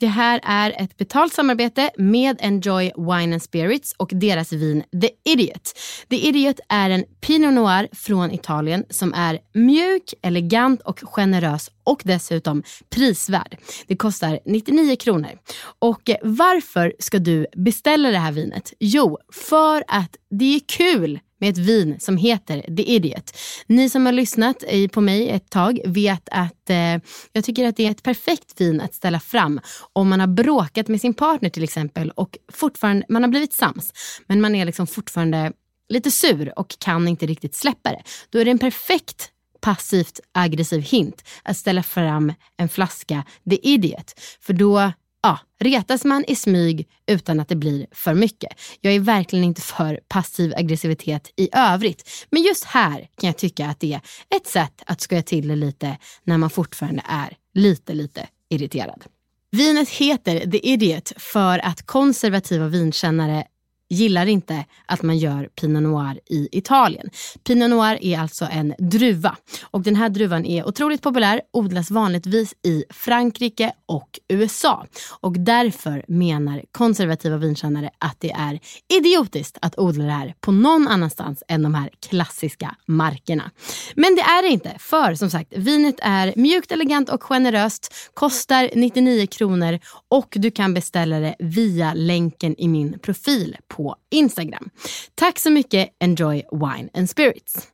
Det här är ett betalt samarbete med Enjoy Wine and Spirits och deras vin The Idiot. The Idiot är en Pinot Noir från Italien som är mjuk, elegant och generös och dessutom prisvärd. Det kostar 99 kronor. Och varför ska du beställa det här vinet? Jo, för att det är kul med ett vin som heter The Idiot. Ni som har lyssnat på mig ett tag vet att eh, jag tycker att det är ett perfekt vin att ställa fram om man har bråkat med sin partner till exempel och fortfarande, man har blivit sams men man är liksom fortfarande lite sur och kan inte riktigt släppa det. Då är det en perfekt passivt aggressiv hint att ställa fram en flaska The Idiot. För då ja, retas man i smyg utan att det blir för mycket. Jag är verkligen inte för passiv aggressivitet i övrigt. Men just här kan jag tycka att det är ett sätt att skoja till det lite när man fortfarande är lite, lite irriterad. Vinet heter The Idiot för att konservativa vinkännare gillar inte att man gör Pinot Noir i Italien. Pinot Noir är alltså en druva och den här druvan är otroligt populär, odlas vanligtvis i Frankrike och USA. Och därför menar konservativa vinkännare att det är idiotiskt att odla det här på någon annanstans än de här klassiska markerna. Men det är det inte, för som sagt, vinet är mjukt, elegant och generöst, kostar 99 kronor och du kan beställa det via länken i min profil på Instagram. Tack så mycket, Enjoy Wine and Spirits.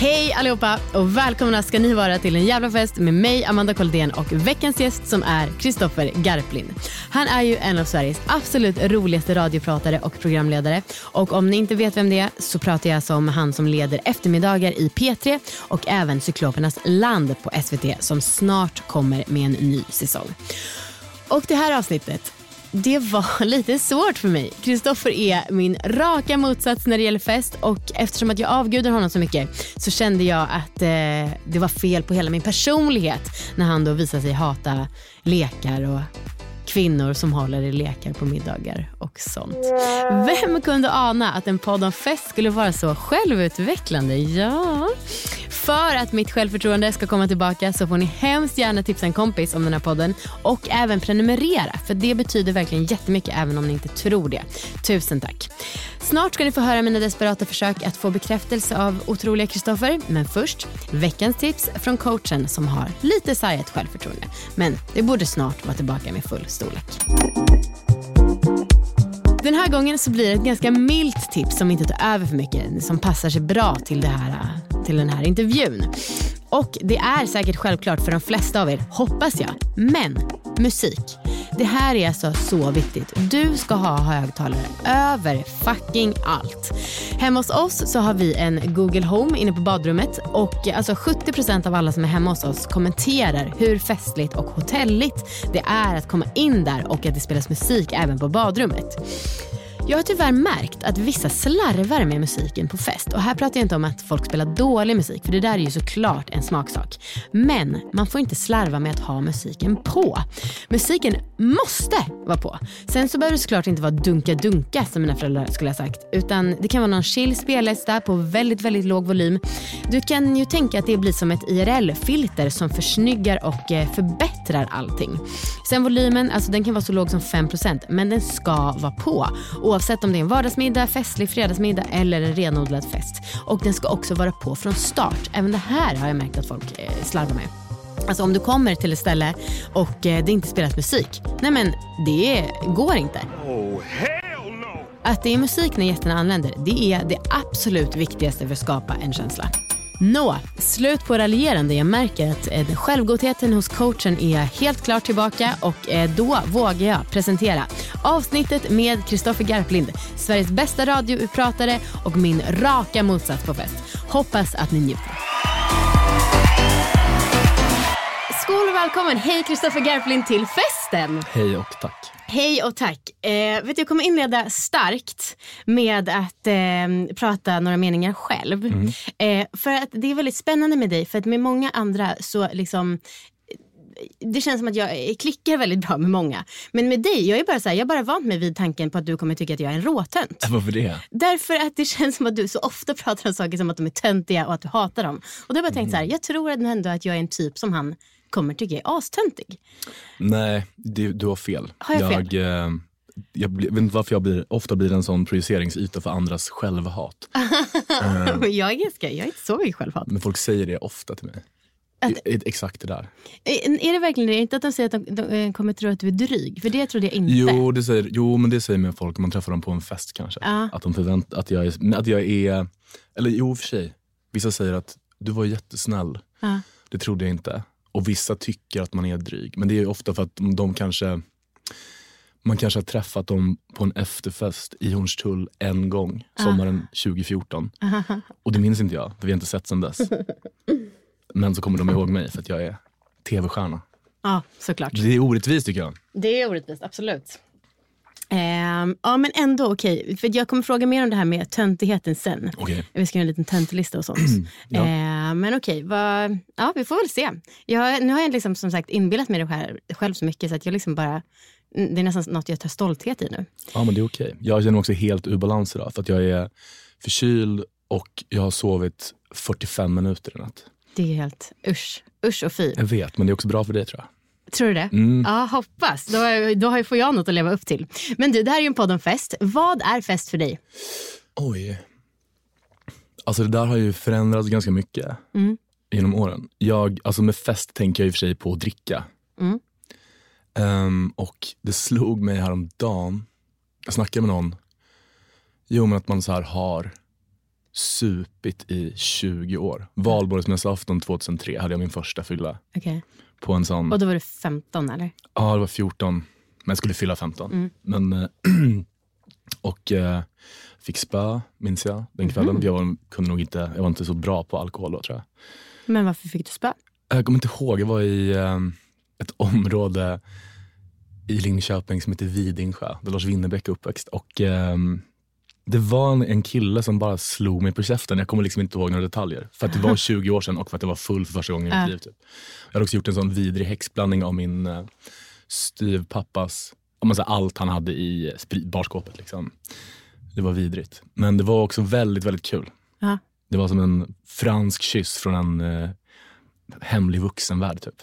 Hej allihopa och välkomna ska ni vara till en jävla fest med mig Amanda Koldén och veckans gäst som är Kristoffer Garplind. Han är ju en av Sveriges absolut roligaste radiopratare och programledare och om ni inte vet vem det är så pratar jag alltså om han som leder eftermiddagar i P3 och även Cyklopernas land på SVT som snart kommer med en ny säsong. Och det här avsnittet det var lite svårt för mig. Kristoffer är min raka motsats när det gäller fest och eftersom att jag avgudar honom så mycket så kände jag att eh, det var fel på hela min personlighet när han då visade sig hata lekar och kvinnor som håller i lekar på middagar och sånt. Vem kunde ana att en podd om fest skulle vara så självutvecklande? Ja. För att mitt självförtroende ska komma tillbaka så får ni hemskt gärna tipsa en kompis om den här podden och även prenumerera för det betyder verkligen jättemycket även om ni inte tror det. Tusen tack. Snart ska ni få höra mina desperata försök att få bekräftelse av otroliga Kristoffer. Men först, veckans tips från coachen som har lite sargat självförtroende. Men det borde snart vara tillbaka med full storlek. Den här gången så blir det ett ganska milt tips som inte tar över för mycket, som passar sig bra till, det här, till den här intervjun. Och det är säkert självklart för de flesta av er, hoppas jag. Men musik. Det här är alltså så viktigt. Du ska ha högtalare över fucking allt. Hemma hos oss så har vi en Google Home inne på badrummet och alltså 70% av alla som är hemma hos oss kommenterar hur festligt och hotelligt det är att komma in där och att det spelas musik även på badrummet. Jag har tyvärr märkt att vissa slarvar med musiken på fest. Och här pratar jag inte om att folk spelar dålig musik, för det där är ju såklart en smaksak. Men man får inte slarva med att ha musiken på. Musiken måste vara på. Sen så behöver det såklart inte vara dunka-dunka som mina föräldrar skulle ha sagt. Utan det kan vara någon chill spellista på väldigt, väldigt låg volym. Du kan ju tänka att det blir som ett IRL-filter som försnyggar och eh, förbättrar allting. Sen volymen, alltså den kan vara så låg som 5% men den ska vara på. Oavsett om det är en vardagsmiddag, festlig fredagsmiddag eller en renodlad fest. Och den ska också vara på från start. Även det här har jag märkt att folk eh, slarvar med. Alltså om du kommer till ett ställe och eh, det inte spelas musik. Nej men det går inte. Att det är musik när gästerna anländer, det är det absolut viktigaste för att skapa en känsla. Nå, slut på raljerande. Jag märker att eh, självgodheten hos coachen är helt klart tillbaka och eh, då vågar jag presentera avsnittet med Kristoffer Garplind, Sveriges bästa radiopratare och min raka motsats på fest. Hoppas att ni njuter. Skål och välkommen! Hej Kristoffer Garplind till festen! Hej och tack. Hej och tack. Eh, vet du, jag kommer inleda starkt med att eh, prata några meningar själv. Mm. Eh, för att det är väldigt spännande med dig, för att med många andra så liksom det känns som att jag klickar väldigt bra med många. Men med dig, jag är bara så här, jag bara vant mig vid tanken på att du kommer tycka att jag är en råtönt. Varför det? Därför att det känns som att du så ofta pratar om saker som att de är töntiga och att du hatar dem. Och då har jag bara tänkt så här, jag tror ändå att jag är en typ som han kommer tycka är astöntig. Nej, du, du har fel. Har jag fel? Jag, eh, jag vet inte varför jag blir, ofta blir en sån projiceringsyta för andras självhat. Men jag är ganska, jag är inte så mycket självhat. Men folk säger det ofta till mig. Att- I- Exakt det där. Är är det verkligen det? Inte att de säger att de, de eh, kommer tro att du är dryg? För det trodde jag inte. Jo, det säger, jo, men det säger mig folk om man träffar dem på en fest kanske. Ja. Att de förväntar att jag är, att jag är, eller jo för sig. Vissa säger att du var jättesnäll. Ja. Det trodde jag inte. Och vissa tycker att man är dryg. Men det är ju ofta för att de, de kanske man kanske har träffat dem på en efterfest i Hornstull en gång, sommaren 2014. Och det minns inte jag, för vi har inte sett sen dess. Men så kommer de ihåg mig för att jag är tv-stjärna. Ja, såklart. Det är orättvist tycker jag. Det är orättvist, absolut. Ehm, ja, men ändå okej. För jag kommer fråga mer om det här med töntigheten sen. Okej. Vi ska göra en liten töntlista och sånt. Ja. Ehm, men okej, vad- ja, vi får väl se. Jag, nu har jag liksom, som sagt inbillat mig det själv, själv så mycket så att jag liksom bara... Det är nästan något jag tar stolthet i nu. Ja men det är okej. Jag känner mig också helt ur balans idag för att jag är förkyld och jag har sovit 45 minuter i natt. Det är helt usch. Usch och fy. Jag vet, men det är också bra för dig tror jag. Tror du det? Mm. Ja, hoppas. Då, då får jag något att leva upp till. Men du, det här är ju en podd om fest. Vad är fest för dig? Oj. Alltså det där har ju förändrats ganska mycket genom åren. Jag, alltså med fest tänker jag i och för sig på att dricka. Mm. Ehm, och det slog mig häromdagen, jag snackade med någon, jo men att man så här har supit i 20 år. Valborgsmässoafton 2003 hade jag min första fylla Okej. På en sån, Och då var du 15 eller? ja det var 14, men jag skulle fylla 15. Men, eh, och eh, fick spö minns jag den kvällen. Jag var, kunde nog inte, jag var inte så bra på alkohol då tror jag. Men varför fick du spö? Jag kommer inte ihåg, jag var i eh, ett område i Linköping som heter Vidingsjö, där Lars Winnerbäck är uppväxt. Och, ehm, det var en, en kille som bara slog mig på käften. Jag kommer liksom inte ihåg några detaljer. För att det var 20 år sedan och för att jag var full för första gången i mitt liv. Typ. Jag hade också gjort en sån vidrig häxblandning av min eh, styvpappas, om man säger allt han hade i barskåpet. Liksom. Det var vidrigt. Men det var också väldigt, väldigt kul. Det var som en fransk kyss från en eh, hemlig vuxenvärld. Typ.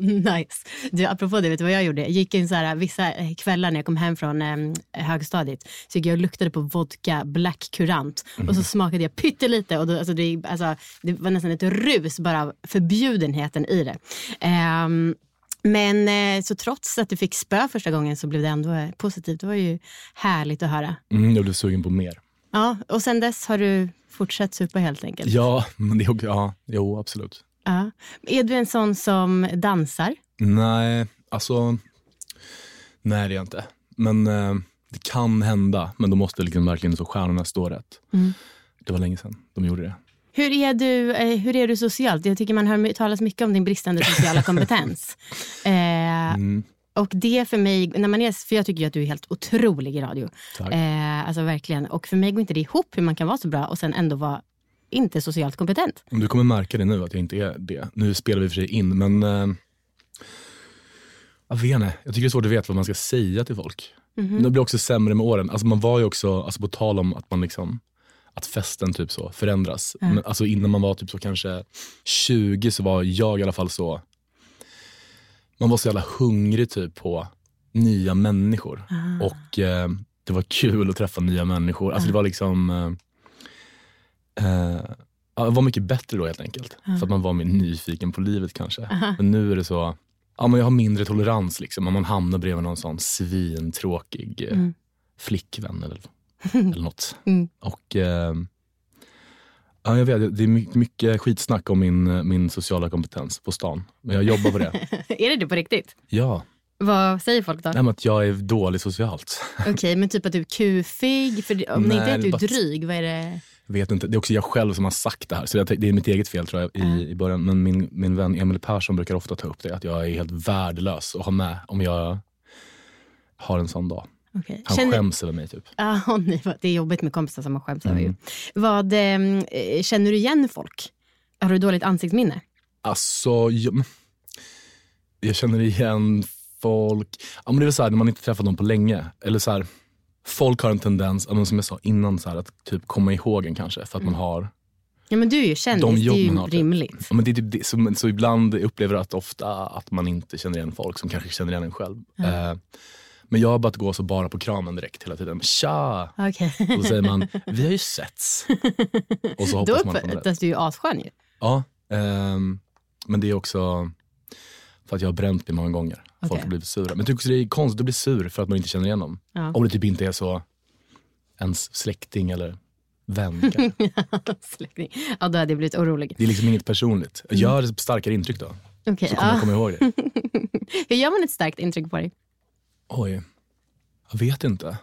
nice. Du, apropå det, vet du vad jag gjorde? Jag gick in så här, vissa eh, kvällar när jag kom hem från eh, högstadiet så gick jag och luktade på vodka black kurant och så smakade jag pyttelite och då, alltså det, alltså, det var nästan ett rus bara av förbjudenheten i det. Ehm, men eh, så trots att du fick spö första gången så blev det ändå eh, positivt. Det var ju härligt att höra. Mm, jag blev sugen på mer. Ja, och sen dess har du fortsatt supa helt enkelt. Ja, men det ja, jo absolut. Ja. Är du en sån som dansar? Nej, alltså. Nej det är jag inte. Men eh, det kan hända. Men då måste liksom verkligen så stjärnorna stå rätt. Det var länge sedan de gjorde det. Hur är, du, eh, hur är du socialt? Jag tycker man hör talas mycket om din bristande sociala kompetens. Eh, Mm, och det för mig, när man är, för jag tycker att du är helt otrolig i radio. tack. Eh, alltså verkligen. Och för mig går inte det ihop hur man kan vara så bra och sen ändå vara inte socialt kompetent. Du kommer märka det nu att jag inte är det. Nu spelar vi för sig in men eh, jag vet inte. Jag tycker det är svårt att veta vad man ska säga till folk. Men det blir också sämre med åren. Alltså man var ju också, alltså på tal om att man liksom att festen typ så förändras. Men alltså innan man var typ så kanske 20 så var jag i alla fall så man var så jävla hungrig typ på nya människor. Ah. Och eh, det var kul att träffa nya människor. Alltså det var liksom eh, ja, det var mycket bättre då helt enkelt. För att man var mer nyfiken på livet kanske. Men nu är det så, ja men jag har mindre tolerans liksom. Om man hamnar bredvid någon sån svintråkig eh, flickvän eller, eller något. Mm. Och eh, ja, jag vet, det är my- mycket skitsnack om min, eh, min sociala kompetens på stan. Men jag jobbar på det. är det det på riktigt? ja, Vad säger folk då? Nej, att jag är dålig socialt. Okej, men typ att du är kufig? För det- om det Nej, inte är att du är dryg, vad är det? Vet inte, det är också jag själv som har sagt det här. Så det är mitt eget fel tror jag i, i början. Men min, min vän Emil Persson brukar ofta ta upp det. Att jag är helt värdelös att ha med om jag har en sån dag. Okay. Han skäms över mig typ. Ah, nej, det är jobbigt med kompisar som man skäms över. ju. Mm. Vad, ehm, eh, känner du igen folk? Har du dåligt ansiktsminne? Alltså, jag, jag känner igen folk. Ja, men det är väl så här, när man inte träffat någon på länge. Eller så här, folk har en tendens, som jag sa innan, så här, att typ komma ihåg en kanske. För att man har Ja, men du är ju kändis, de det är ju har. typ. rimligt. Ja, men det är typ det, så, så ibland upplever jag att ofta att man inte känner igen folk som kanske känner igen en själv. Eh, men jag har börjat gå så bara på kramen direkt hela tiden. Tja! Okej. Och då säger man, vi har ju setts. Och så Då man du ju asskön ju. Ja, ehm, men det är också för att jag har bränt mig många gånger. Folk Okej. har blivit sura. Men jag tycker det är konstigt att bli sur för att man inte känner igen dem. Ja. Om det typ inte är så ens släkting eller vän. Släkting. Ja, då hade jag blivit orolig. Det är liksom inget personligt. Gör ett starkare intryck då. Okej, Så kommer ja. jag komma ihåg det. Hur gör man ett starkt intryck på dig? Oj, jag vet inte.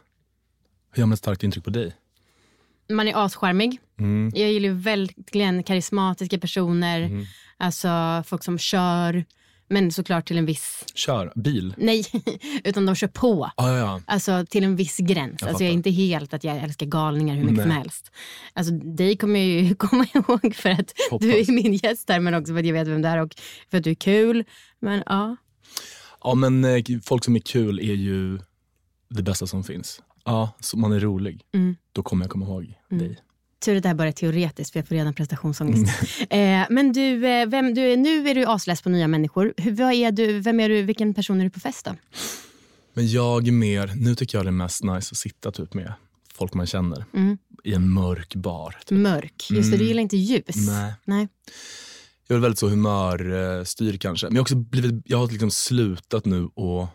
Hur gör man ett starkt intryck på dig? Man är ascharmig. Mm. Jag gillar ju verkligen karismatiska personer. Mm. Alltså folk som kör. Men såklart till en viss... Kör, bil. Nej, utan de kör på. Ja, ja, ja. Alltså till en viss gräns. Jag alltså, jag är inte helt att jag älskar galningar hur mycket Nej. som helst. Alltså, dig kommer jag ju komma ihåg för att Hoppas. du är min gäst här men också för att jag vet vem det är och för att du är kul. Men ja, Ja, men eh, folk som är kul är ju det bästa som finns. Ja, så man är rolig. Mm. Då kommer jag komma ihåg dig. Tur att det här bara är teoretiskt för jag får redan prestationsångest. eh, men du, eh, vem, du, nu är du asless på nya människor. Hur, är du, vem är du, vilken person är du på fest då? Men jag är mer, nu tycker jag det är mest nice att sitta typ med folk man känner Mm. i en mörk bar. Typ. Mörk. Just det, du gillar inte ljus. Nej. Nej. Jag är väldigt så humörstyr kanske. Men jag har också blivit, jag har liksom slutat nu att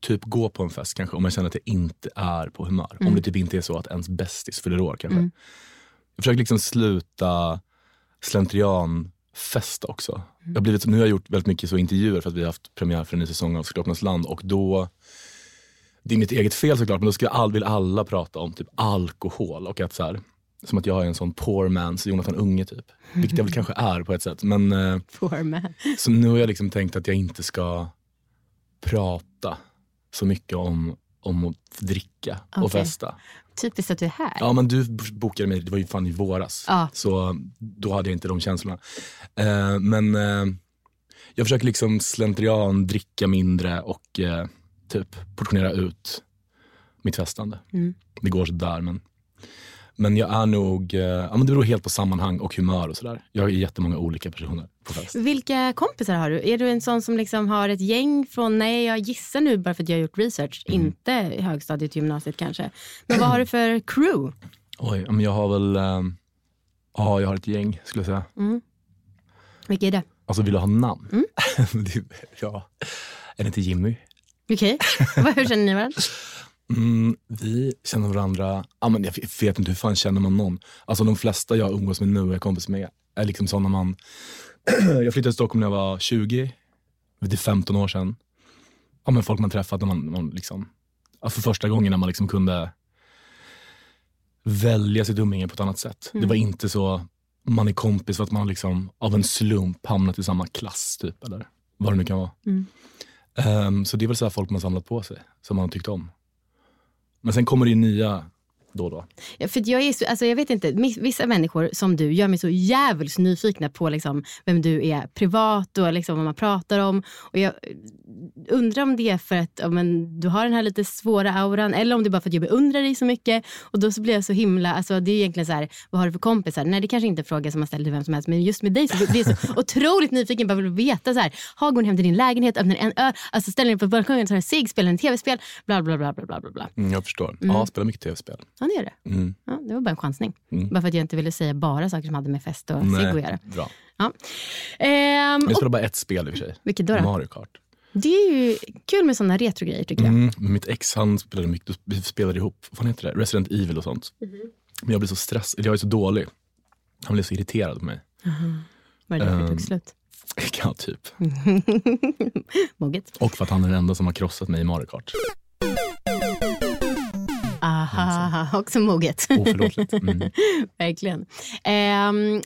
typ gå på en fest kanske om jag känner att jag inte är på humör. Om det typ inte är så att ens bästis fyller år kanske. Jag försöker liksom sluta slentrian festa också. Jag har blivit, nu har jag gjort väldigt mycket så intervjuer för att vi har haft premiär för en ny säsong av Skråpornas land och då det är mitt eget fel såklart, men då ska all, vill alla prata om typ alkohol och att så här, som att jag är en sån poor man's Jonathan Unge typ. Vilket jag väl kanske är på ett sätt. Men eh, Poor man. så nu har jag liksom tänkt att jag inte ska prata så mycket om, om att dricka och Okej. festa. Typiskt att du är här. Ja men du bokade mig, det var ju fan i våras. Ja. Så då hade jag inte de känslorna. Eh, men eh, jag försöker liksom slentrian dricka mindre och eh, typ portionera ut mitt festande. Mm. Det går sådär men men jag är nog, eh, ja men det beror helt på sammanhang och humör och sådär. Jag är jättemånga olika personer på fest. Vilka kompisar har du? Är du en sån som liksom har ett gäng från, nej jag gissar nu bara för att jag har gjort research, Mm. inte högstadiet, gymnasiet kanske. Men vad har du för crew? Oj, men jag har väl, eh, ja jag har ett gäng skulle jag säga. Vilka är det? Alltså vill du ha namn? Mm. Ja, är det inte Jimmy? Okej, Vad- hur känner ni varandra? Mm, vi känner varandra, ja, men jag vet inte hur fan känner man någon. Alltså de flesta jag umgås med nu och är kompis med är liksom sådana man, jag flyttade till Stockholm när jag var 20, det är 15 år sedan. Ja, men folk man träffat när man, man liksom, för första gången när man liksom kunde välja sitt umgänge på ett annat sätt. Det var inte så, man är kompis för att man liksom av en slump hamnat i samma klass typ, eller vad det nu kan vara. Ehm, så det är väl så här folk man samlat på sig, som man har tyckt om. Men sen kommer det ju nya då och då. Ja, för jag, är så, alltså jag vet inte, vissa människor som du gör mig så jävligt nyfikna på liksom vem du är privat och liksom vad man pratar om. Och jag undrar om det är för att ja, men, du har den här lite svåra auran eller om det är bara för att jag beundrar dig så mycket. Och då så blir jag så himla, alltså det är egentligen så här, vad har du för kompisar? Nej det kanske inte är en fråga som man ställer till vem som helst men just med dig så blir jag så otroligt nyfiken. Bara vill veta så här, har går hem till din lägenhet, öppnar en öl, alltså ställer dig på balkongen, tar en cigg, spelar en tv-spel, bla bla bla bla bla bla. bla. Mm, jag förstår. Ja, jag spelar mycket tv-spel. Det gör det. Mm. Ja, det var bara en chansning. Bara för att jag inte ville säga bara saker som hade med fest och cigg att göra. bra. Ja. Ehm, Jag och, spelar bara ett spel i och för sig. vilket då? då? Mario Kart. Det är ju kul med sådana retrogrejer tycker jag. Mm, mitt ex han spelade mycket, vi spelade ihop, vad fan heter det? Resident Evil och sånt. Mhm. Men jag blev så stressad, jag är så dålig. Han blev så irriterad på mig. Var det därför det Ehm. tog slut? Ja, typ. Moget. Och för att han är den enda som har krossat mig i Mario Kart. Aha, också moget. Oförlåtligt. Mm. Verkligen. Ehm,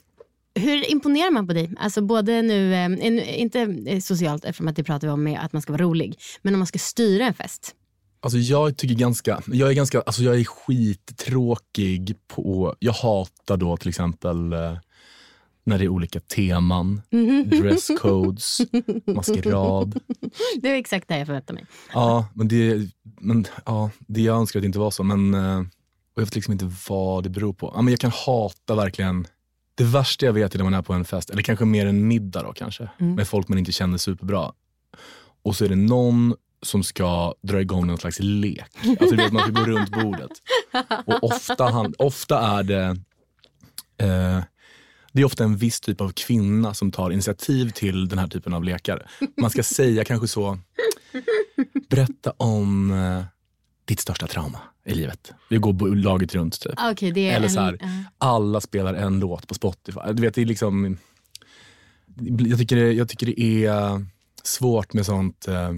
hur imponerar man på dig? Alltså både nu, eh, en- inte eh, socialt eftersom att det pratar vi om med att man ska vara rolig, men om man ska styra en fest. Alltså jag tycker ganska, jag är ganska, alltså jag är skittråkig på, jag hatar då till exempel eh, när det är olika teman, dresscodes, maskerad. Det är exakt det jag förväntar mig. Ja, men det, men, ja, det jag önskar att det inte var så. Men, eh, och jag vet liksom inte vad det beror på. Ja, men jag kan hata verkligen, det värsta jag vet är när man är på en fest, eller kanske mer en middag då kanske, med folk man inte känner superbra. Och så är det någon som ska dra igång någon slags lek. Alltså du vet, man ska gå runt bordet. Och ofta, ofta är det eh, det är ofta en viss typ av kvinna som tar initiativ till den här typen av lekar. Man ska säga kanske så, berätta om eh, ditt största trauma i livet. Vi går laget runt typ. Ah, är Eller en, så här, ja. alla spelar en låt på Spotify. Du vet, det är liksom, jag, tycker det, jag tycker det är svårt med sånt, eh,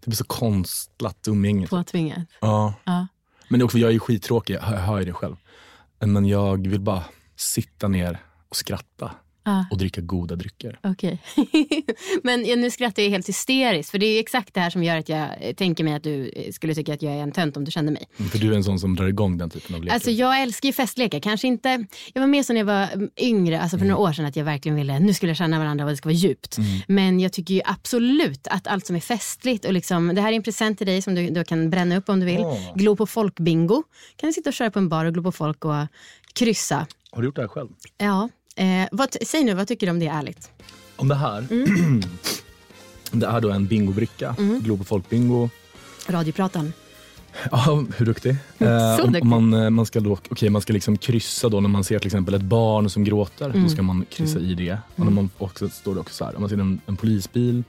det blir så konstlat umgänge. påtvingat. Ja. Ja. Men också, jag är ju skittråkig, jag hör, jag hör ju det själv. Men jag vill bara sitta ner och skratta Ja. och dricka goda drycker. Okej. Men ja, nu skrattar jag helt hysteriskt. För det är exakt det här som gör att jag eh, tänker mig att du eh, skulle tycka att jag är en tönt om du kände mig. För du är en sån som drar igång den typen av lekar. Alltså jag älskar ju festlekar. Kanske inte, jag var med så när jag var mm, yngre, alltså för några år sedan att jag verkligen ville, nu skulle jag känna varandra och det ska vara djupt. Men jag tycker ju absolut att allt som är festligt och liksom, det här är en present till dig som du, du kan bränna upp om du vill. Glo på folk-bingo. Kan du sitta och köra på en bar och glo på folk och kryssa. Har du gjort det här själv? Ja. Eh, vad, säg nu, vad tycker du om det är ärligt? Om det här. Mm. det är då en bingobricka. Globo folkbingo. Radiopratan. Ja, hur duktig? Eh, Så om- duktig. man, eh, man ska, då, okay, man ska liksom kryssa då när man ser till exempel ett barn som gråter. Mm. Då ska man kryssa i det. Och när man också, står det också så här, om man ser en, en polisbil,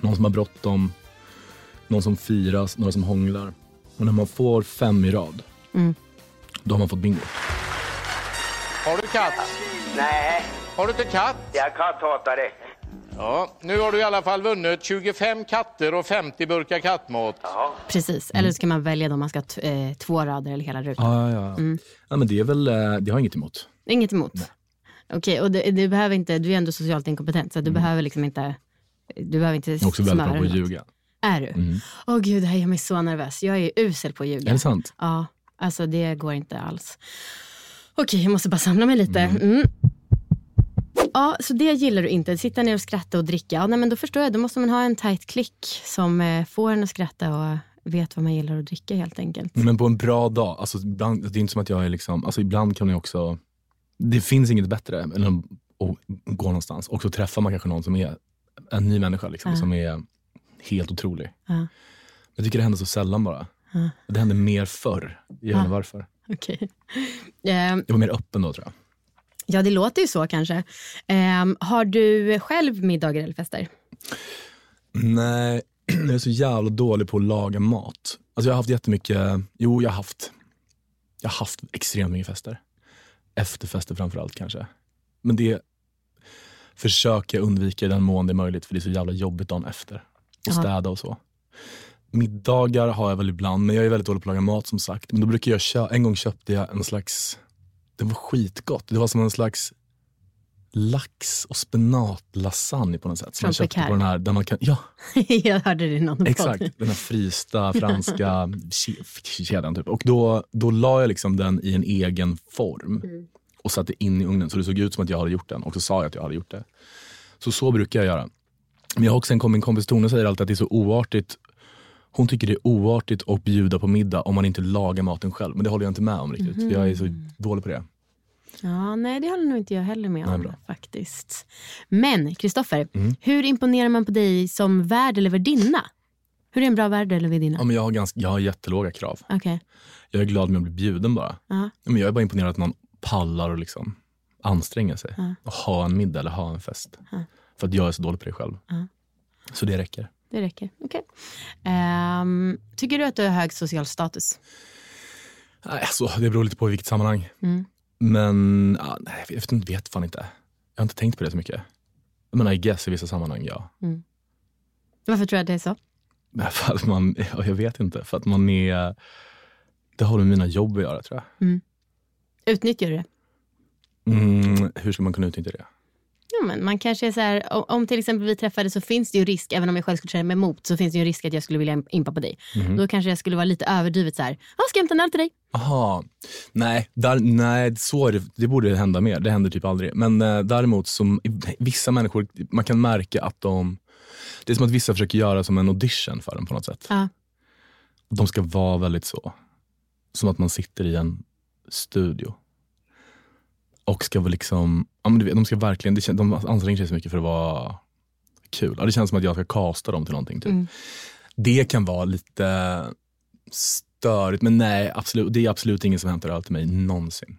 någon som har bråttom, någon som firas, några som hånglar. Och när man får fem i rad, Mm. då har man fått bingo. Har du katt? Nej, Har du inte katt? jag katthatare. Ja, nu har du i alla fall vunnit 25 katter och 50 burkar kattmat. Precis, eller så kan man välja om man ska ha t- eh, två rader eller hela rutan. Ja, ja, ja. Mm. ja men det är väl, eh, det har jag inget emot. Inget emot? Okej, och du, du, behöver inte, du är ändå socialt inkompetent så du behöver liksom inte du behöver inte är också väldigt bra smöra på att ljuga. Är du? Åh gud, det här gör mig så nervös. Jag är usel på att ljuga. Är det sant? Ja, alltså det går inte alls. Okej, jag måste bara samla mig lite. Mm. Ja, så det gillar du inte. Sitta ner och skratta och dricka. Ja, nej, men då förstår jag. Då måste man ha en tight klick som eh, får en att skratta och vet vad man gillar att dricka helt enkelt. Men på en bra dag, alltså ibland, det är inte som att jag är liksom, alltså ibland kan jag också, det finns inget bättre än att gå någonstans och så träffar man kanske någon som är en ny människa liksom, Ja. som är helt otrolig. Ja. Jag tycker det händer så sällan bara. Ja. Det hände mer förr. Jag vet inte varför. Okej. Eh, Jag var mer öppen då tror jag. ja, det låter ju så kanske. Ehm, har du själv middagar eller fester? Nej, jag är så jävla dålig på att laga mat. Alltså jag har haft jättemycket, jo jag har haft, jag har haft extremt mycket fester. Efterfester framförallt kanske. Men det försöker jag undvika i den mån det är möjligt för det är så jävla jobbigt dagen efter. Och städa och så. Middagar har jag väl ibland, men jag är väldigt dålig på att laga mat som sagt. Men då brukar jag köpa, en gång köpte jag en slags, det var skitgott. Det var som en slags lax och spenatlasagne på något sätt. Som jag köpte på den här, där man kan, ja, jag hörde det i någon podd. exakt. Den här frysta franska ke- kedjan. Typ. Och då, då la jag liksom den i en egen form och satte in i ugnen så det såg ut som att jag hade gjort den. Och så sa jag att jag hade gjort det. Så så brukar jag göra. Men jag har också en kom- min kompis Tone säger alltid att det är så oartigt. Hon tycker det är oartigt att bjuda på middag om man inte lagar maten själv. Men det håller jag inte med om riktigt. för Jag är så dålig på det. Ja, nej, det håller nog inte jag heller med Nej, om bra. faktiskt. Men Kristoffer, Mm. hur imponerar man på dig som värd eller värdinna? Hur är en bra värd eller värdinna? Ja, men jag, har ganska, jag har jättelåga krav. Okej. Jag är glad om jag blir bjuden bara. Ja. Men jag är bara imponerad att någon pallar och liksom anstränga sig. Och ha en middag eller ha en fest. För att jag är så dålig på det själv. Så det räcker. Det räcker. Okej. Ehm, tycker du att du har hög social status? Nej, alltså, det beror lite på i vilket sammanhang. Mm. Men ja, nej, jag vet, fan inte. Jag har inte tänkt på det så mycket. Men I guess i vissa sammanhang, ja. Varför tror jag att det är så? För att man, ja, jag vet inte. För att man är... Det har med mina jobb att göra tror jag. Utnyttjar du det? Mm, hur ska man kunna utnyttja det? Ja, men man kanske är så här, om- om till exempel vi träffades så finns det ju risk, även om jag själv skulle känna mig emot, så finns det ju en risk att jag skulle vilja impa på dig. Då kanske jag skulle vara lite överdrivet så här, ja ska jag hämta en öl till dig? Aha. Nej, där, nej så det, det borde hända mer. Det händer typ aldrig. Men eh, däremot, som, vissa människor, man kan märka att de... Det är som att vissa försöker göra som en audition för dem på något sätt. Ja. De ska vara väldigt så. Som att man sitter i en studio. Och ska väl liksom, ja, men du vet, de ska verkligen, det de anstränger sig så mycket för att vara kul. Ja, det känns som att jag ska casta dem till någonting. Typ. Det kan vara lite störigt, men nej, absolut, det är absolut ingen som hämtar öl till mig någonsin. Men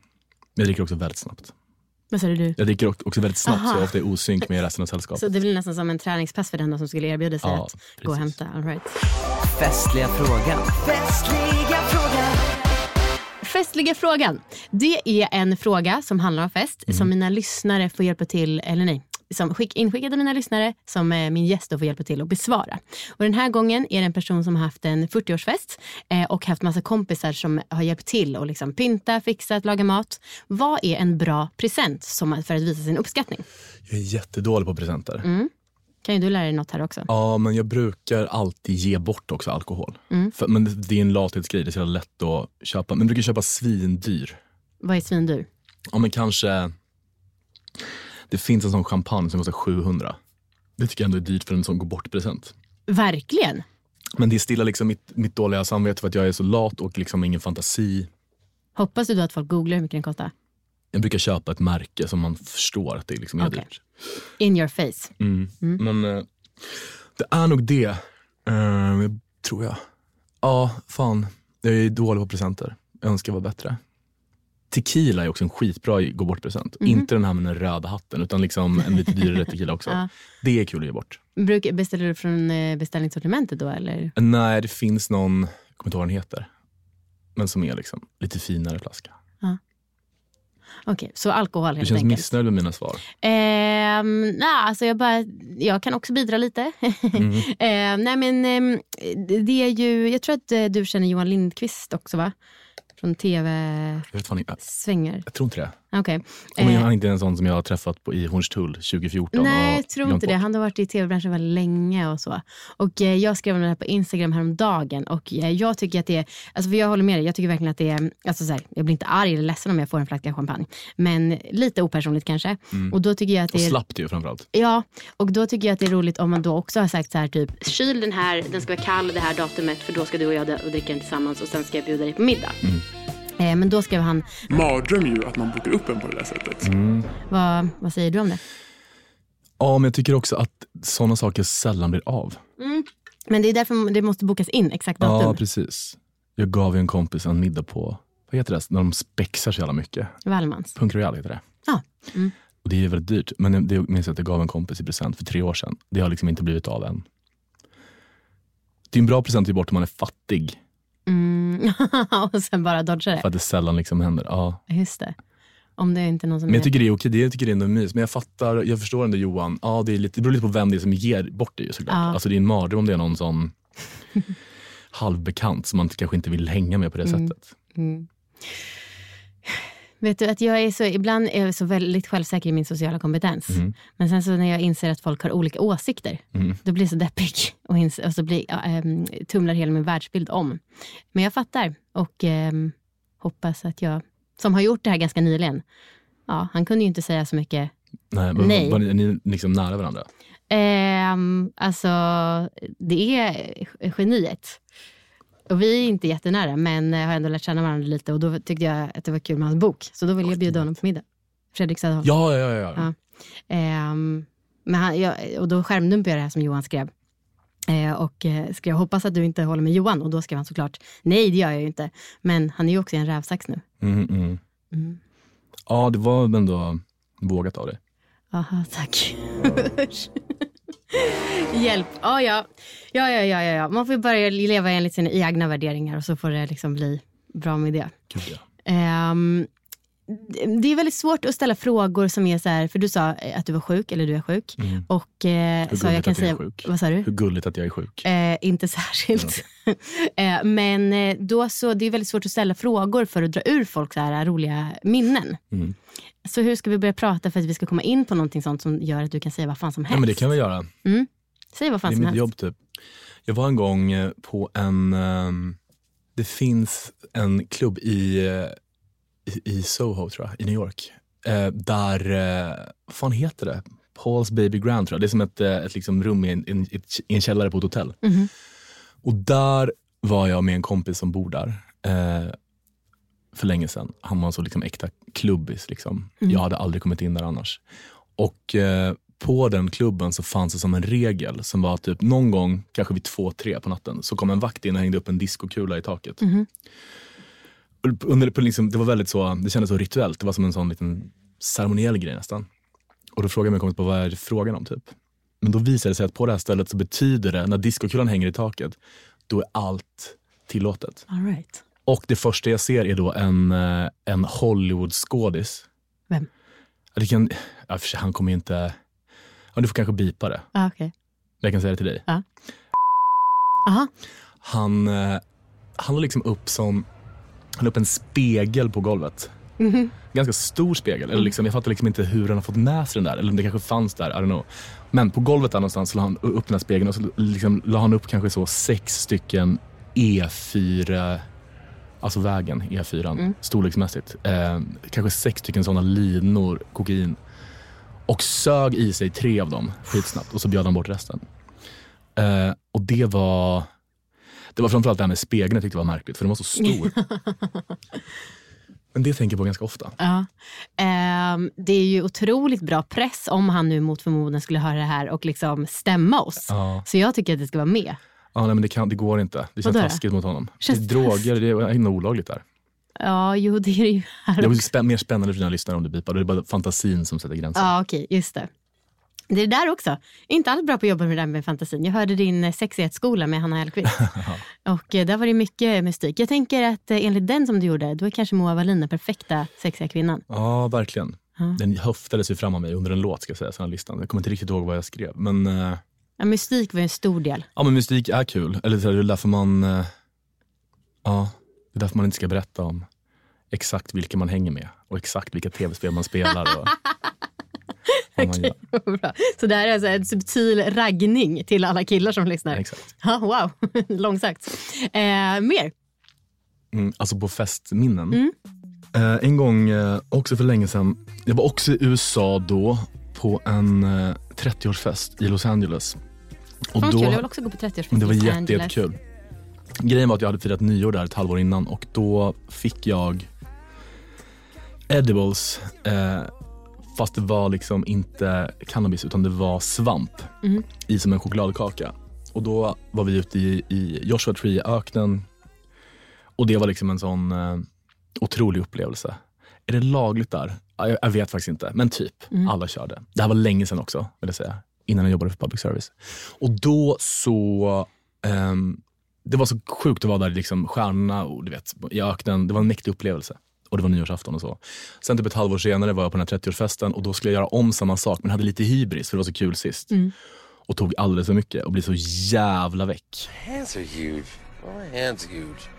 jag dricker också väldigt snabbt. Vad säger du? Jag dricker ock- också väldigt snabbt så Aha. jag ofta är osynk med resten av sällskapet. Så det blir nästan som en träningspass för den som skulle erbjuda sig Ja, att gå och precis. hämta. All right. Festliga frågan. Festliga frågan. Det är en fråga som handlar om fest Mm. som mina lyssnare får hjälpa till, eller nej, som skick, inskickade mina lyssnare som eh, min gäst får hjälpa till att besvara. Och den här gången är det en person som har haft en 40-årsfest eh, och haft massa kompisar som har hjälpt till att liksom pynta, fixa, laga mat. Vad är en bra present som, för att visa sin uppskattning? Jag är jättedålig på presenter. Mm. Kan ju du lära dig något här också? Ja, men jag brukar alltid ge bort också alkohol. Mm. För, men det, det är en lathetsgrej, det är så lätt att köpa. Men jag brukar köpa svindyr. Vad är svindyr? Ja, men kanske... Det finns en sån champagne som kostar 700. Det tycker jag ändå är dyrt för en sån gå bort-present. Verkligen. Men det stillar liksom mitt, mitt dåliga samvete för att jag är så lat och liksom ingen fantasi. Hoppas du då att folk googlar hur mycket den kostar? Jag brukar köpa ett märke som man förstår att det liksom är Okej. dyrt. In your face. Mm. Men eh, det är nog det, eh, tror jag. Ja, fan. Jag är dålig på presenter. Jag önskar vara bättre. Tequila är också en skitbra gå bort-present. Inte den här med den röda hatten, utan liksom en lite dyrare tequila också. Ja. Det är kul att ge bort. Beställer du från eh, beställningssortimentet då eller? Nej, det finns någon, jag kommer inte ihåg vad den heter, men som är liksom lite finare flaska. Okej, så alkohol Du helt känns enkelt. missnöjd med mina svar. Ehm, nej, alltså jag, bara, jag kan också bidra lite. Mm. Ehm, nej, men, ehm, det är ju, jag tror att eh, du känner Johan Lindqvist också va? Från tv-svängar. Jag, jag tror inte det. Och men Eh, han är inte en sån som jag har träffat på, i Hornstull 2014. Nej, och jag tror inte det. Han har varit i tv-branschen väldigt länge och så. Och eh, jag skrev om det här på Instagram häromdagen och eh, jag tycker att det är, alltså för jag håller med dig, jag tycker verkligen att det är, alltså så här, jag blir inte arg eller ledsen om jag får en flaska champagne. Men lite opersonligt kanske. Och då tycker jag att Mm. Och det är... slappt ju framförallt. Ja, och då tycker jag att det är roligt om man då också har sagt så här typ, kyl den här, den ska vara kall det här datumet för då ska du och jag och dricka den tillsammans och sen ska jag bjuda dig på middag. Eh, men då skrev han, Mardröm ju att man bokar upp en på det där sättet. vad, vad säger du om det? Ja, men jag tycker också att såna saker sällan blir av. Men det är därför det måste bokas in exakt datum. Ja, precis. Jag gav ju en kompis en middag på, vad heter det, när de spexar så jävla mycket. Wallmans. Punk Royal heter det. Ja. Och det är ju väldigt dyrt. Men det minns jag att jag gav en kompis i present för tre år sedan. Det har liksom inte blivit av än. Det är en bra present att ge bort om man är fattig. Mm. och sen bara dodga det. För att det sällan liksom händer. Ja. Just det. Om det är inte någon som Men jag tycker det är okej, det tycker det är ändå mys. Men jag fattar, jag förstår ändå Johan. Ja, det, är lite, det beror lite på vem det är som ger bort det ju såklart. Ja. Alltså det är en mardröm om det är någon sån halvbekant som man kanske inte vill hänga med på det sättet. Mm. Vet du att jag är så, ibland är jag så väldigt självsäker i min sociala kompetens. Mhm. Men sen så när jag inser att folk har olika åsikter, Mm. då blir jag så deppig och, ins- och så blir, ja, ehm, tumlar hela min världsbild om. Men jag fattar och ehm, hoppas att jag, som har gjort det här ganska nyligen, ja, han kunde ju inte säga så mycket. Nej, men Nej. Var är ni liksom nära varandra? Ehm, alltså, det är geniet. Och vi är inte jättenära, men eh, har ändå lärt känna varandra lite och då tyckte jag att det var kul med hans bok. Så då ville jag bjuda honom på middag. Fredrik Söderholm. Ja, ja, ja. ja. Ehm, men han, jag, och då skärmdumpade jag det här som Johan skrev. Eh, och eh, skrev, hoppas att du inte håller med Johan. Och då skrev han såklart, nej det gör jag ju inte. Men han är ju också i en rävsax nu. Mm, mm. Mm. Ja, det var ändå vågat av dig. Aha, tack. Hjälp. Ja, ja. Ja, ja, ja, ja, ja. Man får börja leva enligt sina egna värderingar och så får det liksom bli bra med det. Gud, ja. Ehm, det är väldigt svårt att ställa frågor som är så här, för du sa att du var sjuk, eller du är sjuk. Mm. Och eh, Hur så jag kan jag säga, vad sa du? Hur gulligt att jag är sjuk. Eh, inte särskilt. eh, men eh, då så, det är väldigt svårt att ställa frågor för att dra ur folk så här roliga minnen. Mm. Så hur ska vi börja prata för att vi ska komma in på någonting sånt som gör att du kan säga vad fan som helst? Ja, men det kan vi göra. Säg vad fan Det är som mitt helst. jobb typ. Jag var en gång eh, på en... ehm, det finns en klubb i, eh, i, i Soho, tror jag, i New York. Eh, där, eh, vad fan heter det? Paul's Baby Grand tror jag. Det är som ett, eh, ett liksom rum i en, en, en källare på ett hotell. Mhm. Och där var jag med en kompis som bor där. Eh, för länge sedan. Han var en så liksom äkta klubbis. Liksom. Jag hade aldrig kommit in där annars. Och eh, på den klubben så fanns det som en regel som var typ någon gång, kanske vid två, tre på natten, så kom en vakt in och hängde upp en diskokula i taket. Och Under, på liksom, det var väldigt så, det kändes så rituellt. Det var som en sån liten ceremoniell grej nästan. Och då frågade min kompis på vad är frågan om typ. Men då visade det sig att på det här stället så betyder det, när diskokulan hänger i taket, då är allt tillåtet. All right. Och det första jag ser är då en, eh, en Hollywood-skådis. Vem? Det kan, ja, för sig, han kommer ju inte... Ja, du får kanske bipa det. Ah. Men Jag kan säga det till dig. Aha. Han, eh, han la liksom upp som han upp en spegel på golvet. Ganska stor spegel. Eller liksom, jag fattar liksom inte hur han har fått med sig den där. Eller om det kanske fanns där. I don't know. Men på golvet där någonstans så la han upp den här spegeln och så liksom la han upp kanske så sex stycken E4, alltså vägen E4, storleksmässigt. Eh, kanske sex stycken sådana linor kokain. Och sög i sig tre av dem skitsnabbt och så bjöd han bort resten. Eh, och det var det var framförallt det här med spegeln jag tyckte var märkligt för den var så stor. Men det tänker jag på ganska ofta. Ja. Ehm, det är ju otroligt bra press om han nu mot förmodan skulle höra det här och liksom stämma oss. Ja. Så jag tycker att det ska vara med. Ja, nej, men det, kan, det går inte. Det känns Vadå taskigt mot honom. Känns det är droger, det är nog olagligt där. Ja, jo det är det ju här Det är också. spä- mer spännande för dina lyssnare om du bipar. Det är bara fantasin som sätter gränser. Ja, okej, just det. Det är det där också. Inte alls bra på att jobba med det där med fantasin. Jag hörde din eh, sexighetsskola med Hanna Hellquist. och eh, där var det mycket mystik. Jag tänker att eh, enligt den som du gjorde, då är kanske Moa Wallin den perfekta sexiga kvinnan. Ja, verkligen. Den höftades ju fram av mig under en låt, ska jag säga, så den listan. Jag kommer inte riktigt ihåg vad jag skrev. Men, eh, Ja, mystik var en stor del. ja, men mystik är kul. Eller så är det därför man... eh, ja, det är därför man inte ska berätta om exakt vilka man hänger med och exakt vilka tv-spel man spelar. Och, vad. Bra. Så det här är alltså en subtil raggning till alla killar som lyssnar. Exakt. Ja, wow, långsagt. Eh, mer? Mm, alltså på festminnen. Eh, en gång, eh, också för länge sedan, jag var också i USA då på en eh, 30-årsfest i Los Angeles. Och Fan, då, kul. Jag vill också gå på 30-årsfest det var jätte, jättekul. Grejen var att jag hade firat nyår där ett halvår innan och då fick jag edibles eh, fast det var liksom inte cannabis utan det var svamp Mm. i som en chokladkaka. Och då var vi ute i, i Joshua Tree-öknen och det var liksom en sån eh, otrolig upplevelse. Är det lagligt där? Ja, Jag, jag vet faktiskt inte, men typ. Alla körde. Det här var länge sedan också, vill jag säga. Innan jag jobbade för public service. Och då så... ehm, det var så sjukt att vara där liksom stjärnorna och du vet, i öknen. Det var en mäktig upplevelse. Och det var nyårsafton och så. Sen typ ett halvår senare var jag på den här 30-årsfesten och då skulle jag göra om samma sak men hade lite hybris för det var så kul sist. Och tog alldeles för mycket och blev så jävla väck. Hands are huge. My hands huge.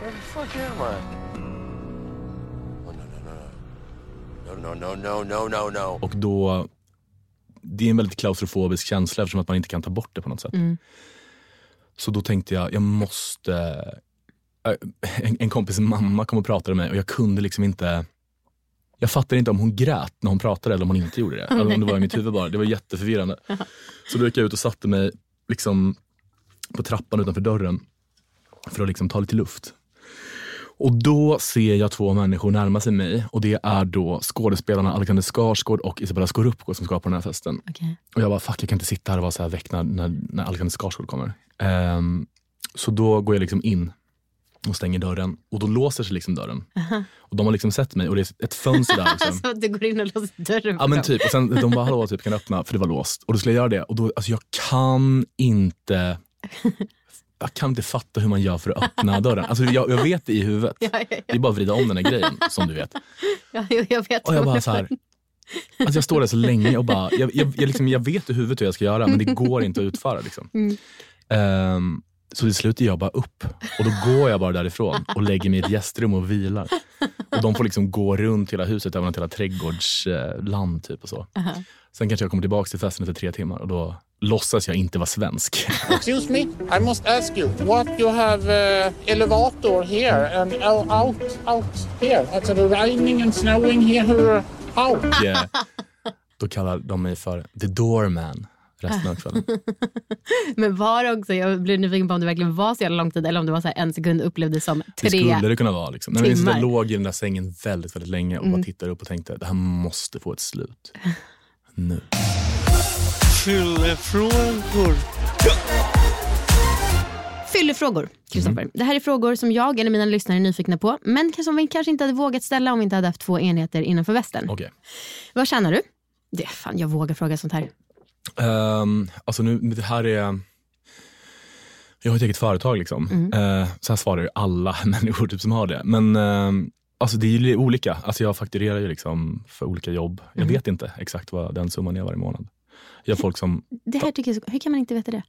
Where the fuck am I? no, no, no, no, no, no. Och då, det är en väldigt klaustrofobisk känsla eftersom att man inte kan ta bort det på något sätt. Mm. Så då tänkte jag, jag måste... äh, En, en kompis mamma kom och pratade med mig och jag kunde liksom inte... Jag fattade inte om hon grät när hon pratade eller om hon inte gjorde det. Eller om det var i mitt huvud bara. Det var jätteförvirrande. Så då gick jag ut och satte mig liksom på trappan utanför dörren för att liksom ta lite luft. Och då ser jag två människor närma sig mig och det är då skådespelarna Alexander Skarsgård och Isabella Scorupco som ska på den här festen. Okej. Och jag bara, fuck jag kan inte sitta här och vara så här väck när, när, när Alexander Skarsgård kommer. Ehm, så då går jag liksom in och stänger dörren och då låser sig liksom dörren. Och de har liksom sett mig och det är ett fönster där. Liksom. Så att du går in och låser dörren Ja men typ, och sen de bara hallå, typ, kan du öppna? För det var låst. Och då skulle jag göra det och då, alltså jag kan inte jag kan inte fatta hur man gör för att öppna dörren. Alltså jag, jag vet det i huvudet. Ja, ja, Det är bara att vrida om den här grejen som du vet. ja. ja, jag vet. Och jag bara så här, alltså jag står där så länge och bara, jag, jag, jag, liksom, jag vet i huvudet hur jag ska göra men det går inte att utföra. Liksom. Mm. Ehm, så till slut ger jag bara upp och då går jag bara därifrån och lägger mig i ett gästrum och vilar. Och de får liksom gå runt hela huset, även ett hela trädgårdsland typ och så. Aha. Sen kanske jag kommer tillbaka till festen efter tre timmar och då låtsas jag inte vara svensk. Excuse me, I must ask you, what you have uh, elevator here and out, out here? Alltså det and snowing here, how? Och, eh, då kallar de mig för the doorman resten av kvällen. Men var det också, jag blev nyfiken på om det verkligen var så jävla lång tid eller om det var så här en sekund upplevdes som Det tre. skulle det kunna vara. Liksom. Nej, men timmar. jag låg i den där sängen väldigt, väldigt länge och Mm. bara tittade upp och tänkte det här måste få ett slut. Nu. Fyllefrågor. Fyllefrågor, Kristoffer. Mm. Det här är frågor som jag eller mina lyssnare är nyfikna på men som vi kanske inte hade vågat ställa om vi inte hade haft två enheter innanför västen. Okej. Vad tjänar du? Det, fan, jag vågar fråga sånt här. Um, alltså nu, det här är... Jag har ett eget företag liksom. Mm. Eh, så här svarar ju alla människor typ, som har det. Men ehm, alltså, det är ju olika. Alltså, jag fakturerar ju liksom för olika jobb. Jag Mm. vet inte exakt vad den summan är varje månad. Jag har folk som... Det här tycker jag, är så- hur kan man inte veta det?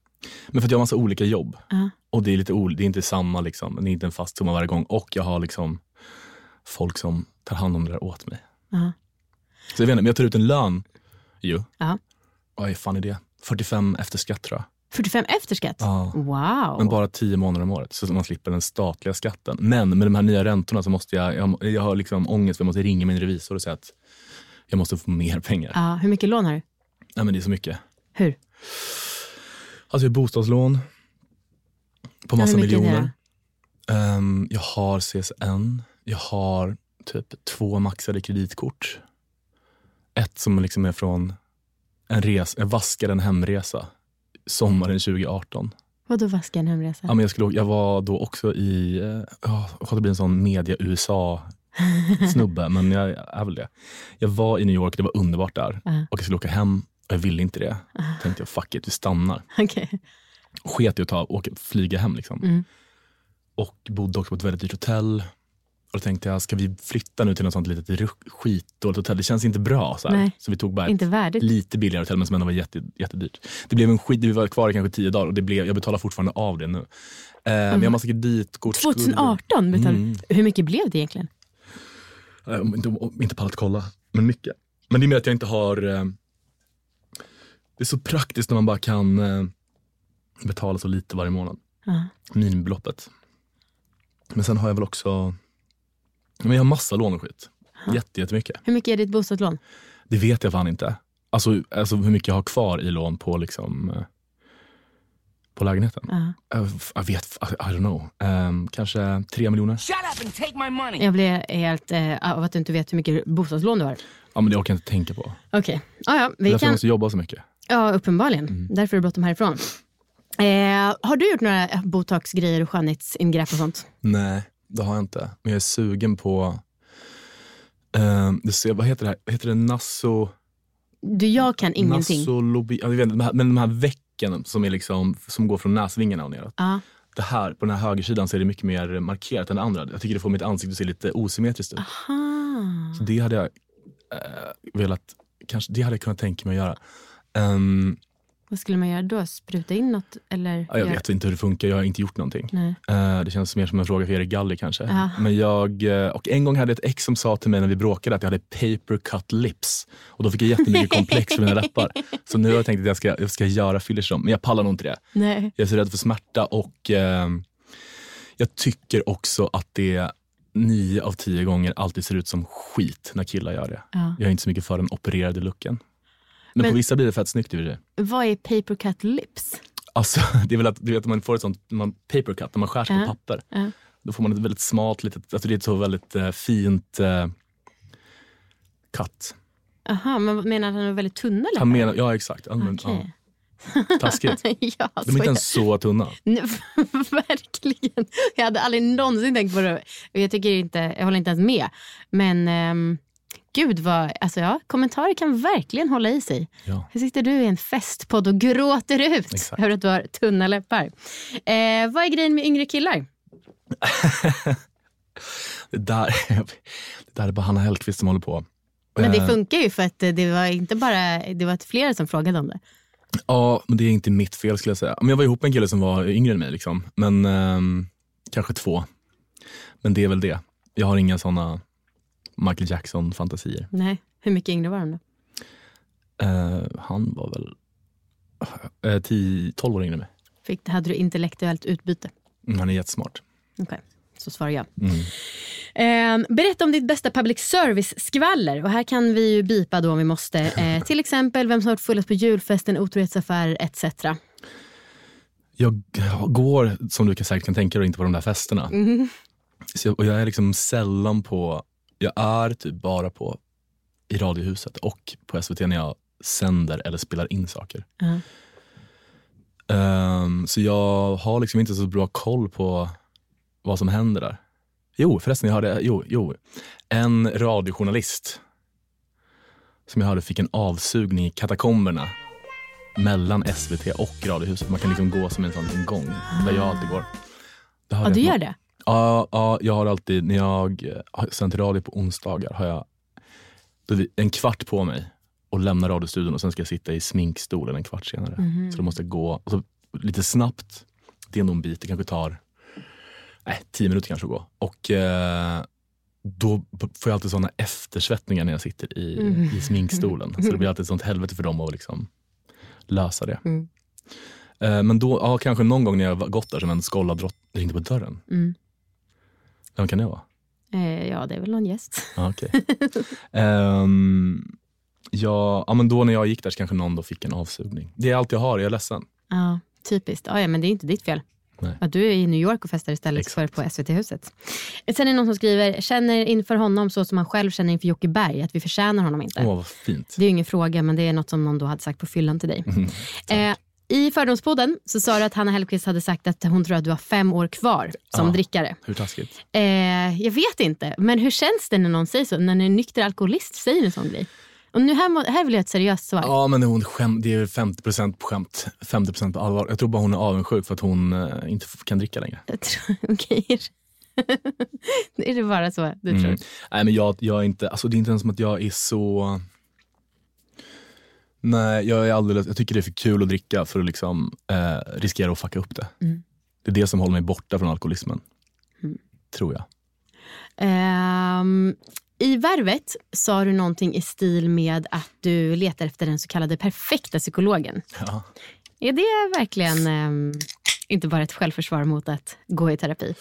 Men för att jag har massa olika jobb. Ja. Och det är lite det är inte samma, liksom. det är inte en fast summa varje gång. Och jag har liksom folk som tar hand om det där åt mig. Ja. Så jag vet inte, men jag tar ut en lön ju. Ja. Vad fan är det? 45 efter skatt tror jag. 45 efter skatt? Ja. Wow. Men bara 10 månader om året, så man slipper den statliga skatten. Men med de här nya räntorna så måste jag, jag, jag har liksom ångest för jag måste ringa min revisor och säga att jag måste få mer pengar. Ja, hur mycket lån har du? Nej men det är så mycket. Hur? Alltså jag har bostadslån på massa det miljoner. Ehm, jag har CSN. Jag har typ två maxade kreditkort. Ett som liksom är från en res, jag vaskade en hemresa sommaren 2018. Vadå vaska en hemresa? Ja, men jag, skulle, jag var då också i, ja, jag får bli en sån media-USA-snubbe, men jag är väl det. Jag var i New York, det var underbart där. Ja. Och jag skulle åka hem jag ville inte det. tänkte jag, fuck it, vi stannar. Och sket i att ta, åka, flyga hem. Liksom. Mm. Och bodde också på ett väldigt dyrt hotell. Och då tänkte jag, ska vi flytta nu till något sånt litet skitdåligt hotell? Det känns inte bra. Så, så vi tog bara inte ett värdigt. lite billigare hotell men som ändå var jätte, jättedyrt. Det blev en skit, vi var kvar i kanske tio dagar och det blev, jag betalar fortfarande av det nu. Eh, Men jag har massa kreditkort. 2018 betalade Mm. Hur mycket blev det egentligen? Jag har inte, inte pallat kolla, men mycket. Men det är mer att jag inte har... Det är så praktiskt när man bara kan eh, betala så lite varje månad. Ja. Minimibeloppet. Men sen har jag väl också... Men jag har massa lån och skit. Jätte, jättemycket. Hur mycket är ditt bostadslån? Det vet jag fan inte. Alltså, alltså hur mycket jag har kvar i lån på liksom... eh, På lägenheten. Ja. Jag, jag vet, I, I don't know. Ehm, kanske tre miljoner. Shut up and take my money. Jag blev helt eh, av att du inte vet hur mycket bostadslån du har. Ja, men det orkar jag inte tänka på. Okej, ja, ja, Det är därför jag kan... måste jobba så mycket. Ja, uppenbarligen. Mm. Därför är det bråttom härifrån. Eh, har du gjort några botoxgrejer och skönhetsingrepp och sånt? Nej, det har jag inte. Men jag är sugen på... Uh, det ser, vad heter det här? Heter det naso... Du, jag kan ingenting. Nasolobi, ja, jag vet inte, men de här vecken som, är liksom, som går från näsvingarna och neråt. Ja. Det här, på den här högersidan så är det mycket mer markerat än det andra. Jag tycker det får mitt ansikte att se lite osymmetriskt ut. Aha. Så det hade jag eh, velat, kanske, det hade jag kunnat tänka mig att göra. Ehm, Vad skulle man göra då? Spruta in något? Eller Ja, jag vet inte hur det funkar, jag har inte gjort någonting. Eh, det känns mer som en fråga för Erik Galli kanske. Ja. Men jag, eh, och en gång hade jag ett ex som sa till mig när vi bråkade att jag hade paper cut lips. Och då fick jag jättemycket komplex för mina läppar. Så nu har jag tänkt att jag ska, jag ska göra fillers dem, men jag pallar nog inte det. Nej. Jag är så rädd för smärta och eh, jag tycker också att det nio av tio gånger alltid ser ut som skit när killar gör det. Ja. Jag är inte så mycket för den opererade looken. Men, Men- på vissa blir det fett snyggt i. Vad är paper cut lips? Alltså, det är väl att du vet, man får ett sånt man, paper cut när man skär sig Ja. på papper. Ja. Då får man ett väldigt smalt, litet, alltså det är ett så väldigt eh, fint eh, cut. Aha, men menar han att de är väldigt tunna läppar? Han menar, ja exakt. Men, Okej. ja, taskigt. ja, De är inte ens så tunna. Verkligen. Jag hade aldrig någonsin tänkt på det. Jag, tycker inte, jag håller inte ens med. Men ehm, gud vad, alltså ja, kommentarer kan verkligen hålla i sig. Ja. Här sitter du i en festpodd och gråter ut Exakt. över att du har tunna läppar. Eh, vad är grejen med yngre killar? Det, där, det där är bara Hanna Hellquist som håller på. Men det Eh, funkar ju för att det var inte bara, det var flera som frågade om det. Ja, men det är inte mitt fel skulle jag säga. Men jag var ihop med en kille som var yngre än mig. Liksom. Men ehm, kanske två. Men det är väl det. Jag har inga såna Michael Jackson-fantasier. Nej, hur mycket yngre var de då? Eh, han var väl uh, 10, 12 år yngre än mig. Fick, hade du intellektuellt utbyte? Mm, Han är jättesmart. Okej, så svarar jag. Mm. Eh, berätta om ditt bästa public service-skvaller. Och här kan vi ju bipa då om vi måste. Eh, till exempel vem som har varit fullast på julfesten, otrohetsaffärer etc. Jag går, som du säkert kan tänka dig, inte på de där festerna. Så jag, och jag är liksom sällan på, jag är typ bara på i Radiohuset och på SVT när jag sänder eller spelar in saker. Ja. Ehm, så jag har liksom inte så bra koll på vad som händer där. Jo, förresten, jag hörde, jo, jo. En radiojournalist som jag hörde fick en avsugning i katakomberna mellan SVT och Radiohuset. Man kan liksom gå som en sån gång där jag alltid går. Ja, du gör det? Ja, ja, jag har alltid, när jag eh, sänt radio på onsdagar, har jag en kvart på mig och lämna radiostudion och sen ska jag sitta i sminkstolen en kvart senare. Mhm. Så då måste jag gå så, lite snabbt. Det är nog en bit, det kanske tar nej, tio minuter kanske att gå. Och eh, då får jag alltid såna eftersvettningar när jag sitter i, Mm. i sminkstolen. Så det blir alltid ett sånt helvete för dem att liksom lösa det. Mm. Eh, men då, ja, kanske någon gång när jag gått där som en skolladrott ringde på dörren. Vem kan det vara? Eh, ja, det är väl någon gäst. Ja, okej. Ehm, ja, ja, men då när jag gick där så kanske någon då fick en avsugning. Det är allt jag har, jag är ledsen. Ja, typiskt. Ja, ja, men det är inte ditt fel. Nej. Att du är i New York och festar istället Exakt. för på SVT-huset. Sen är det någon som skriver, känner inför honom så som han själv känner inför Jocke Berg, att vi förtjänar honom inte. Åh, vad fint. Det är ju ingen fråga, men det är något som någon då hade sagt på fyllan till dig. Mm, eh, I Fördomspodden så sa du att Hanna Hellquist hade sagt att hon tror att du har fem år kvar som Ja. drickare. Hur taskigt? Eh, jag vet inte, men hur känns det när någon säger så? När en nykter alkoholist säger en sån grej? Och nu här, må- här vill jag ha ett seriöst svar. Ja, men hon skäm, det är 50% på skämt, 50% på allvar. Jag tror bara hon är avundsjuk för att hon eh, inte kan dricka längre. Okej. är det bara så du Mm. tror? Nej, men jag, jag är inte, alltså det är inte ens som att jag är så... Nej, jag är alldeles, jag tycker det är för kul att dricka för att liksom eh, riskera att fucka upp det. Mm. Det är det som håller mig borta från alkoholismen. Mm. Tror jag. Ehm, I Värvet sa du någonting i stil med att du letar efter den så kallade perfekta psykologen. Ja. Är det verkligen ehm, inte bara ett självförsvar mot att gå i terapi?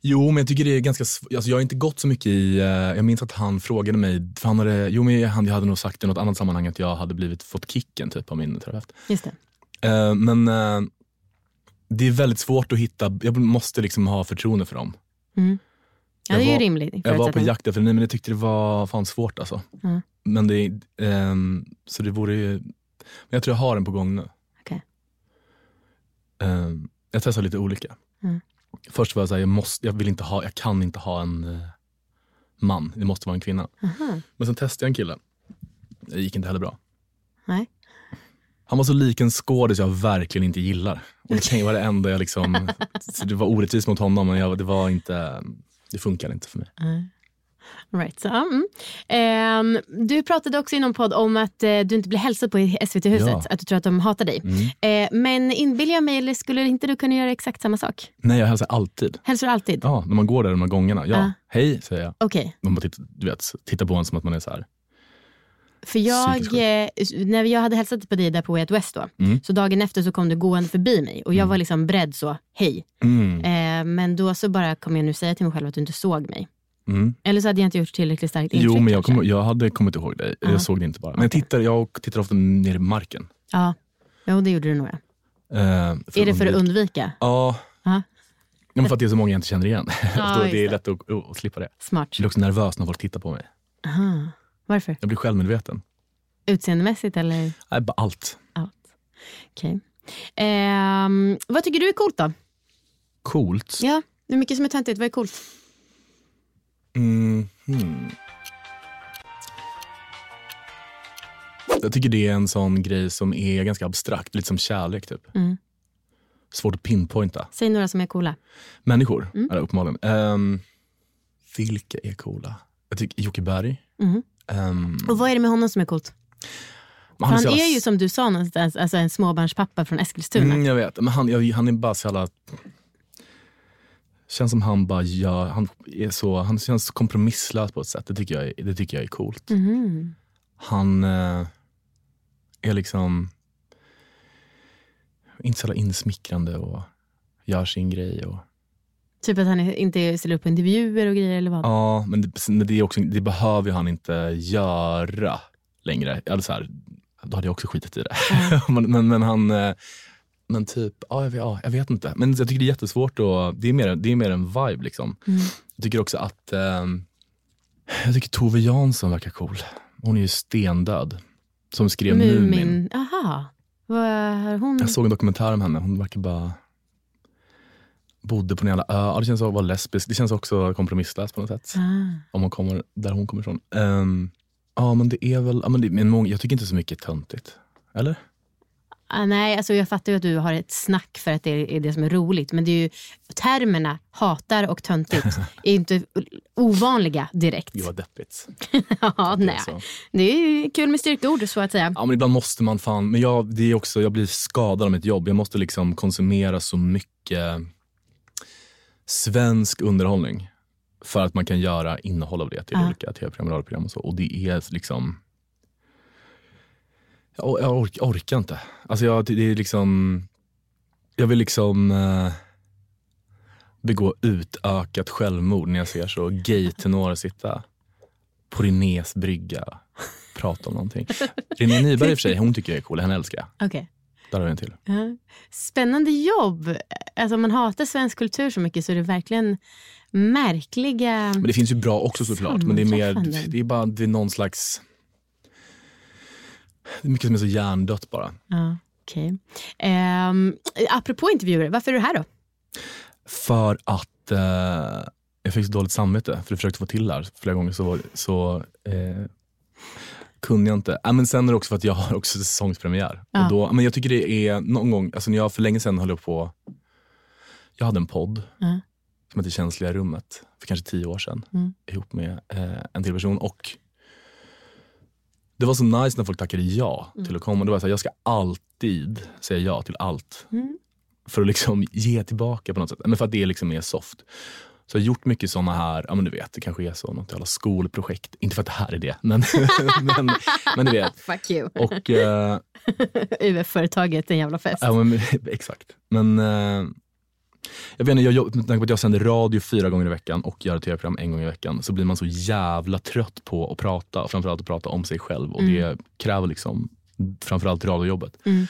Jo, men jag tycker det är ganska alltså, Jag har inte gått så mycket i... eh, jag minns att han frågade mig, för han hade, jo men han, jag hade nog sagt i något annat sammanhang att jag hade blivit, fått kicken typ av min terapeut. Just det. Eh, men eh, det är väldigt svårt att hitta, jag måste liksom ha förtroende för dem. Mm. Ja, det är ju rimligt. Jag var på jakt efter det, men jag tyckte det var fan svårt alltså. Ja. Men det, ehm, så det vore ju, men jag tror jag har den på gång nu. Okej. Ehm, jag testar lite olika. Mm. Först var jag såhär, jag, måste, jag, vill inte ha, jag kan inte ha en eh, man, det måste vara en kvinna. Aha. Men sen testade jag en kille. Det gick inte heller bra. Nej. Han var så lik en skådis jag verkligen inte gillar. Och det kan ju vara det enda jag liksom, så det var orättvist mot honom men jag, det var inte, det funkar inte för mig. Nej. Right, så, mm. Ehm, du pratade också i någon podd om att eh, du inte blir hälsad på i SVT-huset. Ja. Att du tror att de hatar dig. Mm. Eh, men inbillar jag mig eller skulle inte du kunna göra exakt samma sak? Nej, jag hälsar alltid. Hälsar du alltid? Ja, när man går där de här gångerna. Ja, Ja. hej säger jag. Okej. De bara tittar, du vet, tittar på en som att man är så här. För jag, eh, när jag hade hälsat på dig där på Way Out West då, Mm. så dagen efter så kom du gående förbi mig och jag var liksom beredd så, hej. Mm. Eh, men då så bara kom jag nu säga till mig själv att du inte såg mig. Mm. Eller så hade jag inte gjort tillräckligt starkt intryck. Jo, men jag, kom, jag hade kommit ihåg dig. Ja. Jag såg det inte bara. Men jag tittar, jag tittar ofta ner i marken. Ja, jo, det gjorde du nog. Ja. Eh, Är det för att undvika-? Ja. Ja. För att det är så många jag inte känner igen. Just det är lätt att, att, slippa det. Smart. Jag blir också nervös när folk tittar på mig. Aha. Varför? Jag blir självmedveten. Utseendemässigt eller? Nej, bara allt. Okej. Ehm, vad tycker du är coolt då? Coolt. Ja, det är mycket som är töntigt. Vad är coolt? Mm, hmm. Jag tycker det är en sån grej som är ganska abstrakt, lite som kärlek typ. Mm. Svårt att pinpointa. Säg några som är coola. Människor, Mm. är det uppenbarligen. Um, vilka är coola? Jag tycker Jocke Berg. Mhm. Ehm, Och vad är det med honom som är coolt? Han, så är jävla- ju som du sa alltså en småbarnspappa från Eskilstuna. Mm, jag vet, men han, jag, han är bara så jävla... Känns som han bara gör, han är så, han känns kompromisslös på ett sätt. Det tycker jag, är- det tycker jag är coolt. Mhm. Han eh, är liksom inte så jävla insmickrande och gör sin grej. Och, Typ att han inte ställer upp på intervjuer och grejer eller vad? ja, men det, men det, är också, det behöver ju han inte göra längre. Eller så här, då hade jag också skitit i det. men, men, men han, eh, men typ, ja, jag, vet- ja, jag vet inte. Men jag tycker det är jättesvårt och det är mer, det är mer en vibe liksom. Mm. Jag tycker också att, eh, jag tycker Tove Jansson verkar cool. Hon är ju stendöd. Som skrev Mumin. Mumin. Aha. Vad har hon? Jag såg en dokumentär om henne. Hon verkar bara... Bodde på en jävla ö. Ja, det känns som att vara lesbisk. Det känns också kompromisslöst på något sätt. Ah. Om man kommer där hon kommer ifrån. Ehm, ja, men det är väl... Ja, men det, men många, jag tycker inte så mycket är töntigt. Eller? Ah, nej, alltså jag fattar ju att du har ett snack för att det är det som är roligt. Men det är ju termerna hatar och töntigt är inte ovanliga direkt. Vad deppigt. ja, nej. så. Det är ju kul med styrkeord så att säga. Ja, men ibland måste man fan... Men jag, det är också, jag blir skadad av mitt jobb. Jag måste liksom konsumera så mycket svensk underhållning för att man kan göra innehåll av det till Ja. olika tv-program, radioprogram och så. Och det är liksom... Jag, jag ork, orkar inte. Alltså jag, det, är liksom... Jag vill liksom eh, begå utökat självmord när jag ser så gay-tenorer sitta på Renés brygga prata om någonting. René Nyberg i och för sig, hon tycker jag är cool. Henne älskar jag. Okej. Där har vi en till. Ja. Spännande jobb. Alltså om man hatar svensk kultur så mycket så är det verkligen märkliga... Men det finns ju bra också såklart. Men det är mer, det är bara det är någon slags... Det är mycket som är så hjärndött bara. Ja, okej. Ehm, apropå intervjuer, varför är du här då? För att eh, jag fick så dåligt samvete för jag försökte få till det här flera gånger så, så eh, kunde jag inte. Äh, men sen är det också för att jag har också säsongspremiär. Ja. Och då, men jag tycker det är någon gång, alltså när jag för länge sedan höll upp på, jag hade en podd Ja. som hette Känsliga rummet för kanske tio år sedan Mm. ihop med eh, en till person och det var så nice när folk tackade ja till att komma. Det var så här, jag ska alltid säga ja till allt Mm. för att liksom ge tillbaka på något sätt. Men för att det liksom är soft. Så jag har gjort mycket såna här, ja men du vet, det kanske är så, något jävla skolprojekt. Inte för att det här är det, men, men, men du vet. Fuck you. Och, eh, UF-företaget, en jävla fest. ja, men, exakt. Men eh, jag vet inte, jag, med tanke på att jag sänder radio fyra gånger i veckan och gör tv-program en gång i veckan så blir man så jävla trött på att prata och framförallt att prata om sig själv. Och det kräver liksom framförallt radiojobbet. Mm.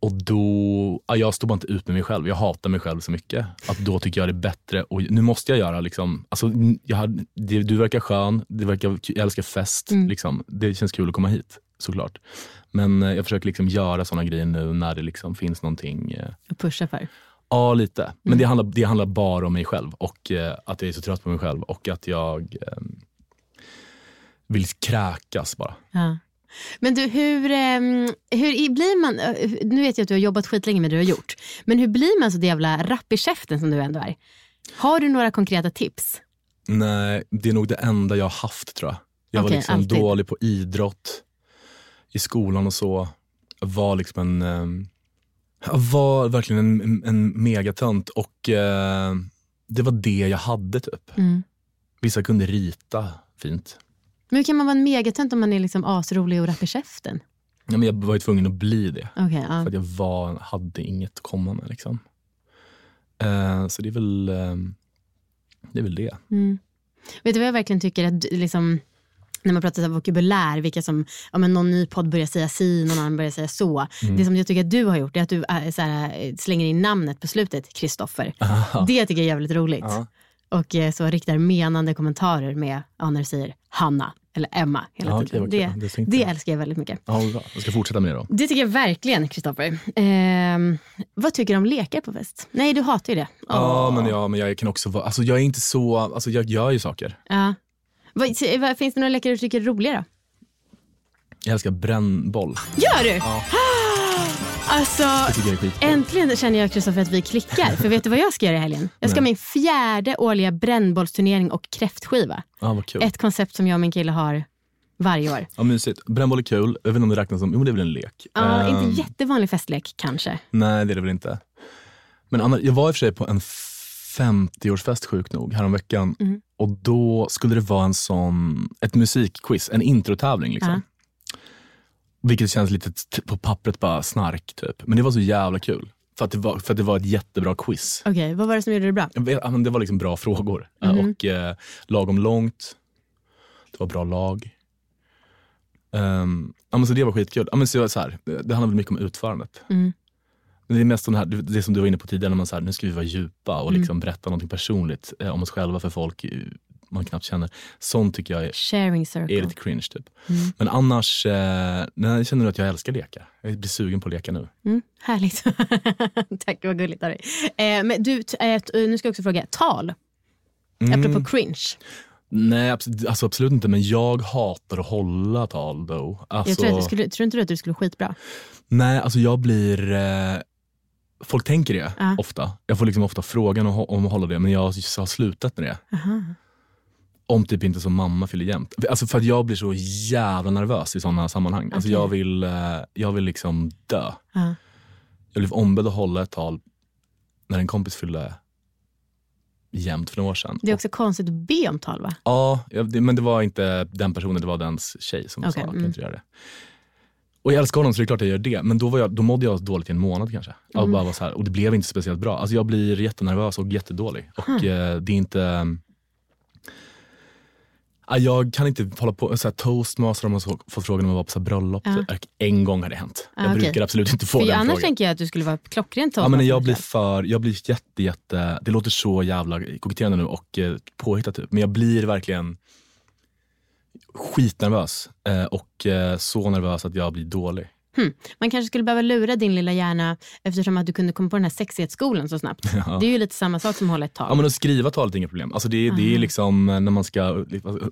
Och då, ja, jag står bara inte ut med mig själv. Jag hatar mig själv så mycket. Att då tycker jag det är bättre. Och nu måste jag göra liksom, alltså, jag hade, det, du verkar skön, det verkar, jag älskar fest. Mm. Liksom. Det känns kul att komma hit såklart. Men eh, jag försöker liksom göra såna grejer nu när det liksom finns någonting. Eh, Och pusha för. Ja, lite. Men Mm. det, handlar, det handlar bara om mig själv och eh, att jag är så trött på mig själv och att jag eh, vill kräkas bara. Ja. Men du, hur, ehm, hur blir man, nu vet jag att du har jobbat skitlänge med det du har gjort, men hur blir man så jävla rapp i käften som du ändå är? Har du några konkreta tips? Nej, det är nog det enda jag har haft tror jag. Jag Okej, var liksom alltid. dålig på idrott i skolan och så. Jag var liksom en... Jag var verkligen en, en, megatönt och eh, det var det jag hade typ. Mm. Vissa kunde rita fint. Men hur kan man vara en megatönt om man är liksom asrolig och rapp i käften? Ja, men jag var ju tvungen att bli det. Okej, ja. För att jag var, hade inget att komma med. Liksom. Eh, så det är väl eh, det. Är väl det. Mm. Vet du vad jag verkligen tycker att liksom, när man pratar så vokabulär, vilka som, ja, men någon ny podd börjar säga si, någon annan börjar säga så. Mm. Det som jag tycker att du har gjort är att du äh, här, äh, slänger in namnet på slutet, Kristoffer. Aha. Det tycker jag är jävligt roligt. Ja. Och eh, så riktar menande kommentarer med, ja, när du säger Hanna eller Emma hela Ja, tiden. kul. det, Det det jag. älskar jag väldigt mycket. Ja, bra. Jag ska fortsätta med det då. Det tycker jag verkligen, Kristoffer. Ehm, vad tycker du om lekar på fest? Nej, du hatar ju det. Ja, Åh. men, ja, men jag kan också vara, alltså jag är inte så, alltså jag gör ju saker. Ja. Vad, finns det några lekar du tycker är roliga då? Jag älskar brännboll. Gör du? Alltså, är skitkul. äntligen känner jag Kristoffer att vi klickar. För vet du vad jag ska göra i helgen? Jag ska ha Nej. min fjärde årliga brännbollsturnering och kräftskiva. Ja, vad kul. Ett koncept som jag och min kille har varje år. Ja, mysigt. Brännboll är kul. Jag vet inte om det räknas som, jo det är väl en lek. Ja, Ehm, inte jättevanlig festlek kanske. Nej, det är det väl inte. Men Anna, jag var i och för sig på en 50-årsfest sjukt nog häromveckan. Mm. Och då skulle det vara en sån, ett musikquiz, en introtävling. Liksom. Ja. Vilket känns lite på pappret bara snark typ. Men det var så jävla kul. För att det var, för att det var ett jättebra quiz. Okej, vad var det som gjorde det bra? Det var liksom bra frågor. Eh, Mhm. Och eh, lagom långt. Det var bra lag. Um, ja, men så det var skitkul. Ja, men så, så här, det, det handlar väl mycket om utförandet. Mm. Det är mest sån här, det som du var inne på tidigare, när man så här, nu ska vi vara djupa och Mm. liksom berätta något personligt eh, om oss själva för folk eh, man knappt känner. Sånt tycker jag är, Sharing circle. är lite cringe. Typ. Mm. Men annars eh, nej, känner att jag älskar lekar. Jag blir sugen på att leka nu. Mm, härligt. Tack, vad gulligt av dig. Eh, men du, eh, nu ska jag också fråga, tal? Mm. Apropå cringe. Nej, absolut, alltså absolut inte. Men jag hatar att hålla tal då. Alltså, Jag tror, att du skulle, tror inte du att du skulle skitbra? Nej, alltså jag blir... Eh, folk tänker det Ja. ofta. Jag får liksom ofta frågan om, om att hålla det, men jag har slutat med det. Aha. Om typ inte som mamma fyller jämt. Alltså för att jag blir så jävla nervös i sådana sammanhang. Alltså Okej. jag, vill, eh, jag vill liksom dö. Ja. Jag blev ombedd att hålla ett tal när en kompis fyllde jämt för några år sedan. Det är också konstigt att be om tal va? Ja, men det var inte den personen, det var dens tjej som Okej, sa, kan mm. inte göra det? Och jag älskar honom så det är klart jag gör det. Men då, var jag, då mådde jag dåligt i en månad kanske. Jag Mm. bara var så här, och det blev inte speciellt bra. Alltså jag blir jättenervös och jättedålig. Och Hmm. eh, det är inte... Ja, Jag kan inte hålla på, så här, toastmaster har fått frågan om att vara på så här, bröllop. Ja. En gång har det hänt. Ah, Jag okej. brukar absolut inte få För den annars frågan. tänker jag att du skulle vara klockren Ja, men jag blir toastmaster. för, jag blir jätte, jätte, det låter så jävla koketterande nu och eh, påhittat typ. Men jag blir verkligen skitnervös eh, och eh, så nervös att jag blir dålig. Hmm. Man kanske skulle behöva lura din lilla hjärna eftersom att du kunde komma på den här sexighetsskolan så snabbt. Ja. Det är ju lite samma sak som att hålla ett tal. Ja men att skriva talet är inga problem. Alltså det, det är liksom eh, när man ska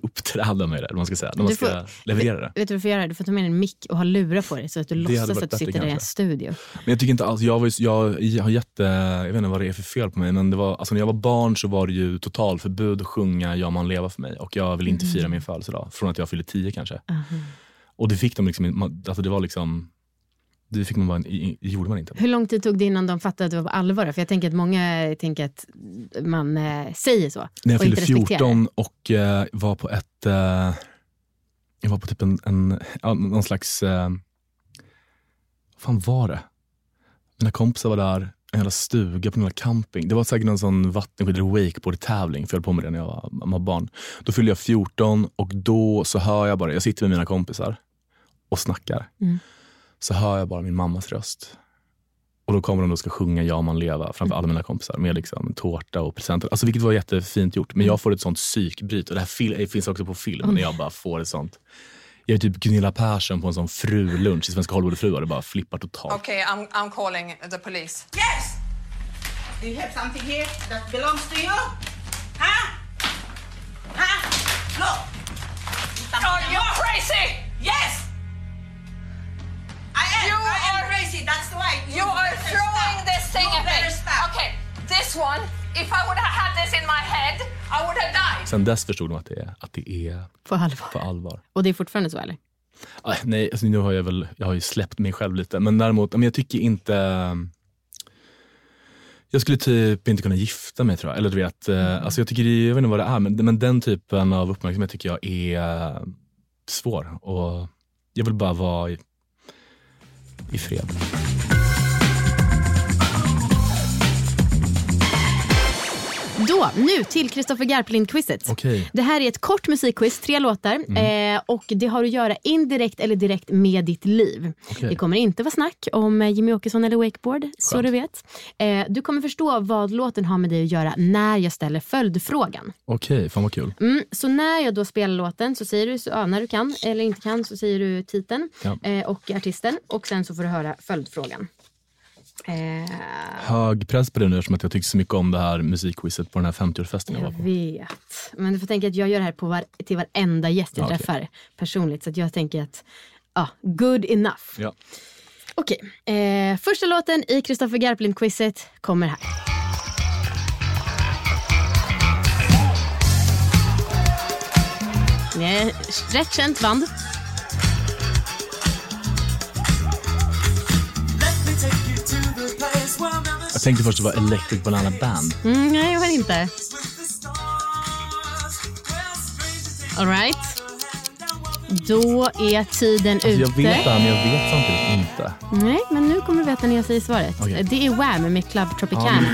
uppträda med det, eller man ska säga. När man får- ska leverera det. Vet du vad du får göra? Du får ta med en mick och ha lurar på dig så att du hade låtsas att du sitter där i en kanske. studio. Men jag tycker inte alls, jag, var, ju- jag, jag har jätte, jag vet inte vad det är för fel på mig, men det var, alltså när jag var barn så var det ju totalförbud att sjunga Ja man leva för mig och jag vill inte fira min födelsedag från att jag fyllde tio kanske. Och det fick de liksom, alltså det var liksom, det fick man bara, gjorde man inte. Hur lång tid tog det innan de fattade att det var på allvar? För jag tänker att många tänker att man eh, säger så. När jag fyllde inte respekterar 14 och eh, var på ett, eh, jag var på typ en, en någon slags, eh, vad fan var det? Mina kompisar var där, en jävla stuga på en jävla camping. Det var säkert någon sån vattenskidor wakeboard-tävling, för jag höll på med det när jag var, var barn. Då fyllde jag 14 och då så hör jag bara, jag sitter med mina kompisar och snackar. Mm. Så hör jag bara min mammas röst. Och då kommer de och ska sjunga Ja man leva framför alla mina kompisar med liksom tårta och presenter. Alltså vilket var jättefint gjort. Men jag får ett sånt psykbryt och det här fil- finns också på film när jag bara får ett sånt. Jag är typ Gunilla Persson på en sån frulunch i Svenska Hollywoodfruar och bara flippar totalt. Okay, I'm, I'm calling the police. Yes! Do you have something here that belongs to you? Huh? Huh? Look! Oh, you're crazy! Yes! I am, You I am are- crazy, that's why. You are better throwing stop. this thing You at me. stop. Okay, this one, if I would have had this in my head, I would have died. Sen dess förstod de att det är, att det är På allvar. på allvar. Och det är fortfarande så eller? Aj, nej, alltså nu har jag väl jag har ju släppt mig själv lite. Men däremot, men jag tycker inte... Jag skulle typ inte kunna gifta mig tror jag. Eller du vet, eh, alltså jag tycker, det- jag vet inte vad det är, men, men den typen av uppmärksamhet tycker jag är eh, svår. Och jag vill bara vara i, i fred. Då, nu till Kristoffer Garplind-quizet. Okej. Det här är ett kort musikquiz, tre låtar. Mm. Eh, och Det har att göra indirekt eller direkt med ditt liv. Okej. Det kommer inte vara snack om eh, Jimmy Åkesson eller wakeboard, så Skönt. du vet. Eh, du kommer förstå vad låten har med dig att göra när jag ställer följdfrågan. Okej, fan vad kul. Mm, så när jag då spelar låten så säger du, så, ja, när du kan eller inte kan, så säger du titeln Ja. eh, och artisten och sen så får du höra följdfrågan. Eh, Hög press på det nu eftersom att jag tyckte så mycket om det här musikquizet på den här 50-årsfesten jag var jag på. vet. Men du får tänka att jag gör det här på var, till varenda gäst jag Ja, träffar personligt. Så att jag tänker att, ja, good enough. Ja. Okej, eh, första låten i Kristoffer Garplind-quizet kommer här. Det är rätt känt band. Tänkte först att det var Electric Banana Band. Mm, nej, jag vet inte. All right. Då är tiden Alltså ute. jag vet det men jag vet samtidigt inte. Nej, men nu kommer du veta när jag säger svaret. Okej. Det är Wham med Club Tropicana.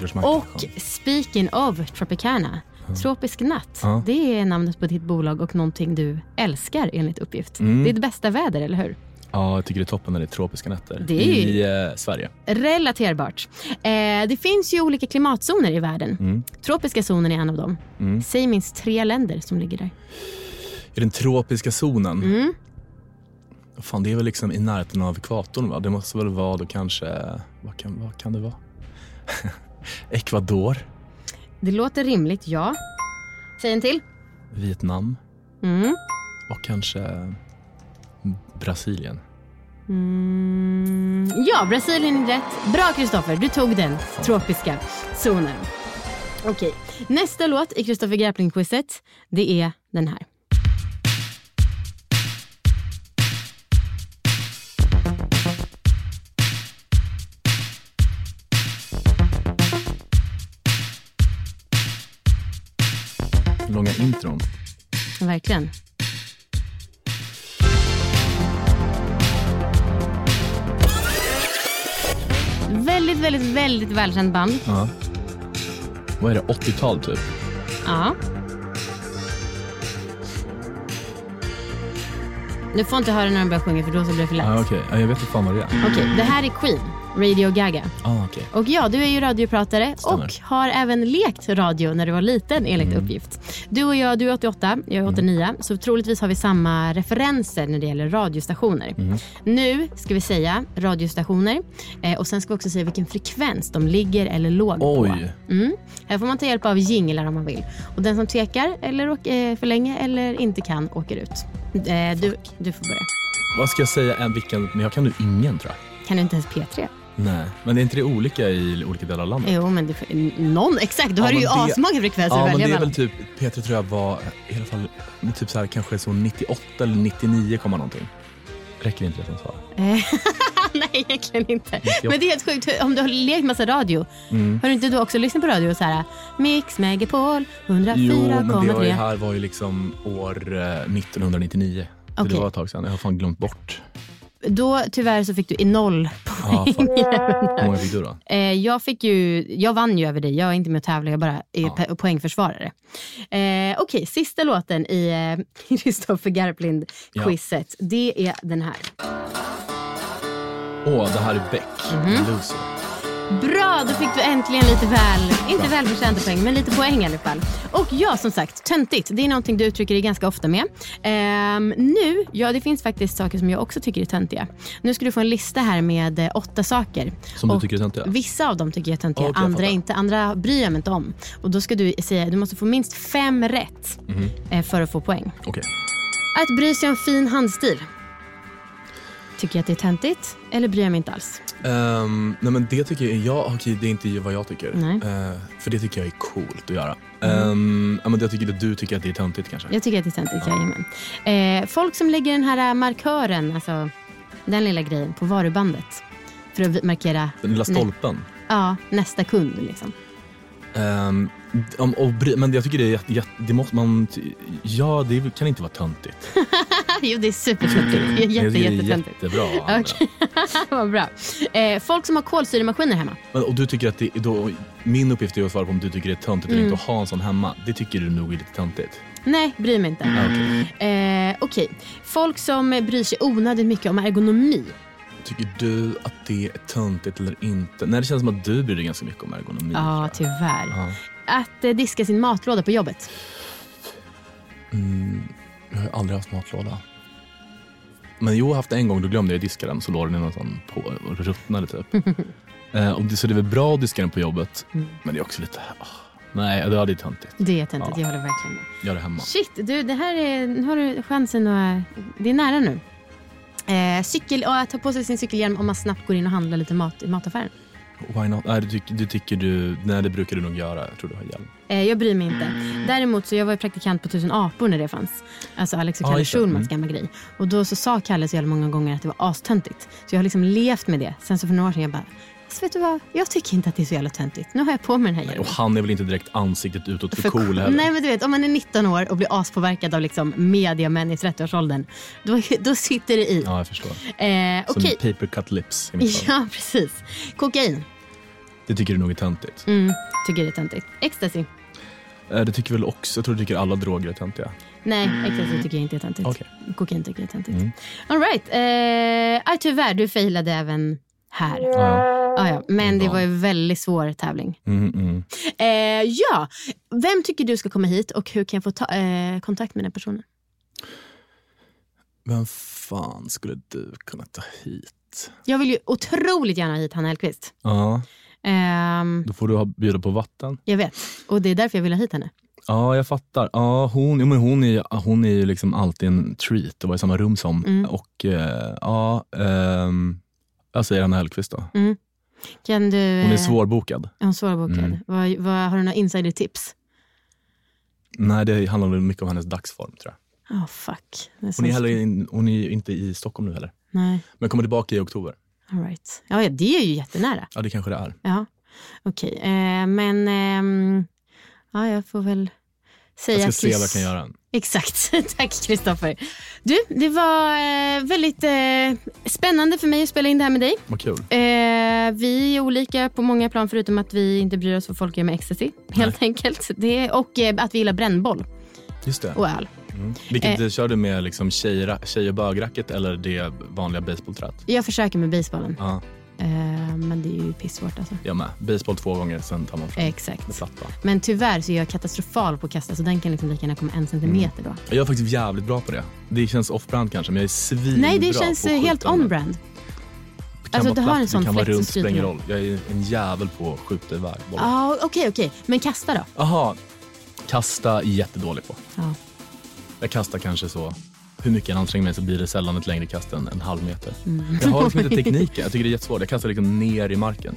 Ja, smakar. Och speaking of Tropicana, Tropisk natt. Ja. Det är namnet på ditt bolag och någonting du älskar enligt uppgift. Mm. Det är det bästa väder, eller hur? Ja, jag tycker det är toppen när det är tropiska nätter. Det är I eh, Sverige. Relaterbart. Eh, det finns ju olika klimatzoner i världen. Mm. Tropiska zonen är en av dem. Mm. Säg minst tre länder som ligger där. I den tropiska zonen. Mm. Fan, det är väl liksom i närheten av ekvatorn va? Det måste väl vara då kanske, vad kan, vad kan det vara? Ecuador, Det låter rimligt, ja. Säg en till. Vietnam Mm. och kanske Brasilien. Mm. Ja, Brasilien är rätt. Bra Kristoffer, du tog den tropiska zonen. Okej, nästa låt i Kristoffer Grappling-quizet, det är den här. Långa intron. Verkligen. Väldigt, väldigt, väldigt välkänt band. Ja. Vad är det, 80-tal typ? Ja. Du får inte höra när de börjar sjunga för då så blir det för lätt. Ja, Okej, ja, jag vet inte fan vad det är. Okej, det här är Queen, Radio Gaga. Ah, okej. Och ja, du är ju radiopratare Stämmer. och har även lekt radio när du var liten enligt Mm. uppgift. Du och jag, du är 88, jag är 89, så troligtvis har vi samma referenser när det gäller radiostationer. Mm. Nu ska vi säga radiostationer eh, och sen ska vi också säga vilken frekvens de ligger eller låg på. Oj. Mm. Här får man ta hjälp av jinglar om man vill. Och den som tvekar eller åker för länge eller inte kan åker ut. Eh, du, du får börja. Vad ska jag säga? En, vilken, men jag kan nu ingen tror jag. Kan du inte ens P3? Nej, men är inte det olika i olika delar av landet? Jo, men det, någon, exakt. Då Ja, har du ju men det- asmånga frekvenser Ja, att men välja det är mellan. väl typ, Peter tror jag var i alla fall, men typ så här, kanske så 98 eller 99 komma någonting. Räcker inte det som svar? Eh, Nej, egentligen inte. 98. Men det är helt sjukt. Om du har lekt massa radio, Mm. har du inte du också lyssnat på radio? Så här, Mix Megapol Jo, men det var ju 104,3. här var ju liksom år eh, 1999. Så Okej. det var ett tag sedan. Jag har fan glömt bort. Då tyvärr så fick du i noll Ja, poäng. Hur många fick du då? Eh, jag, fick ju, jag vann ju över dig. Jag är inte med och tävlar, jag bara är pe- poängförsvarare. Eh, Okej, sista låten i eh, Kristoffer Garplind-quizet. Det är den här. Åh, det här är Beck. Mhm. Loser. Bra, då fick du äntligen lite väl, inte välförtjänta poäng, men lite poäng i alla fall. Och ja, som sagt, töntigt. Det är någonting du uttrycker dig ganska ofta med. Ehm, nu, ja det finns faktiskt saker som jag också tycker är töntiga. Nu ska du få en lista här med eh, åtta saker. Som du Och tycker är töntiga? Vissa av dem tycker jag är töntiga, Okej, jag andra fattar. inte. Andra bryr jag mig inte om. Och då ska du säga, du måste få minst fem rätt Mhm. eh, för att få poäng. Okej. Att bry sig om fin handstil. Tycker jag att det är töntigt eller bryr jag mig inte alls? Ehm, nej men det tycker jag, ja, okej det är inte vad jag tycker. Nej. Eh, För det tycker jag är coolt att göra. Ehm, ja, men jag tycker att du tycker att det är töntigt kanske. Jag tycker att det är töntigt, jajamän. Eh, folk som lägger den här markören, alltså den lilla grejen på varubandet. För att markera Den lilla stolpen. ja, nästa kund. Liksom. Ehm, om, och, men jag tycker det är jätte, det måste man, ja det kan inte vara töntigt. jo, det är supertöntigt. Jätte, jättetöntigt. jättebra. Vad bra. Eh, folk som har kolsyremaskiner hemma. Men, och du tycker att det, då, min uppgift är att svara på om du tycker det är töntigt eller Mm. inte att ha en sån hemma. Det tycker du nog är lite töntigt. Nej, bryr mig inte. Ah, okej. Eh, Okej, folk som bryr sig onödigt mycket om ergonomi. Tycker du att det är töntigt eller inte? Nej det känns som att du bryr dig ganska mycket om ergonomi. Ja, tyvärr. Ja. Att eh, diska sin matlåda på jobbet. Mm, jag har aldrig haft matlåda. Men jo, jag har haft en gång. Då glömde jag diska den så låg den i någon sån på och ruttnade typ. eh, och det, så det är väl bra att diska den på jobbet. Mm. Men det är också lite... ah, nej, det är töntigt. Det är töntigt, Ja. jag håller verkligen med. Gör det hemma. Shit, du, det här är, nu har du chansen att... Det är nära nu. Eh, cykel, och att ta på sig sin cykelhjälm om man snabbt går in och handlar lite mat i mataffären. Why not? Nej, du, tycker- du tycker du... Nej, det brukar du nog göra. Jag tror du har hjälm. Eh, jag bryr mig inte. Däremot så jag var ju praktikant på Tusen apor när det fanns. Alltså Alex och Kalle det. Schulmans Mm. gamla grej. Och då så sa Kalle så jävla många gånger att det var astöntigt. Så jag har liksom levt med det. Sen så för några år sedan jag bara, "Fast vet du vad? Jag tycker inte att det är så jävla töntigt. Nu har jag på mig den här hjälmen. Och han är väl inte direkt ansiktet utåt för, För cool heller? Nej men du vet, om man är 19 år och blir aspåverkad av liksom mediamän i 30-årsåldern, då, då sitter det i. Ja, jag förstår. Eh, Som Okej, paper cut lips i mitt fall. ja precis. Kokain, Det tycker du nog är töntigt. mm, tycker det är töntigt. Ecstasy, Eh, Det tycker väl också, jag tror du tycker alla droger är töntiga. nej ecstasy tycker jag inte är töntigt. Okej. Kokain tycker jag är töntigt. Mm. All right. Eh, tyvärr, du failade även här. Ja. Ah, ja. Men det var ju en väldigt svår tävling. Mm, mm. Eh, ja, vem tycker du ska komma hit och hur kan jag få ta, eh, kontakt med den personen? Vem fan skulle du kunna ta hit? Jag vill ju otroligt gärna ha hit Hanna Hellquist. Ja, Ehm, då får du ha, bjuda på vatten. jag vet, och det är därför jag vill ha hit henne. Ja, jag fattar. Ja, hon, jo, men hon, är, hon är ju liksom alltid en treat att vara i samma rum som. Mm. Och eh, ja, ehm, jag säger Anna Hellquist då. Mm. Kan du, Hon är eh, svårbokad. Är hon svårbokad? Mm. Vad, vad, har du några insider-tips? Nej, det handlar mycket om hennes dagsform tror jag. Oh fuck. Det Hon är, heller in, hon är inte i Stockholm nu heller. Nej, Men kommer tillbaka i oktober. all right. Ja, det är ju jättenära. Ja, det kanske det är. Ja, okej. Eh, men ehm, ja, jag får väl säga... Jag ska se vad jag kan göra. Exakt. Tack Kristoffer. Du, det var eh, väldigt eh, spännande för mig att spela in det här med dig. Vad kul. Eh, vi är olika på många plan förutom att vi inte bryr oss vad folk gör med ecstasy. Helt enkelt. Det, och eh, att vi gillar brännboll Just det. och öl. Mm. Vilket Eh. kör du med liksom tjej, tjej och bögracket eller det vanliga baseballträt? Jag försöker med basebollen. Ja, Eh, men det är ju pissvårt alltså. jag med. Baseball två gånger, sen tar man fram Exakt. platta. Men tyvärr så är jag katastrofal på att kasta så den kan liksom lika gärna komma en centimeter då. Jag är faktiskt jävligt bra på det. Det känns off-brand kanske, men jag är svinbra Nej, det känns eh, helt on-brand. Det kan Alltså, vara du har platt, en sån Det kan vara runt, spelar roll. Jag är en jävel på att skjuta iväg bollen. Ja, okej, okej. Men kasta då? Aha, kasta är jättedålig på. Ja. Jag kastar kanske så, hur mycket än anstränger mig så blir det sällan ett längre kast än en halv meter. Mm. Jag har liksom inte tekniken, jag tycker det är jättesvårt. Jag kastar liksom ner i marken.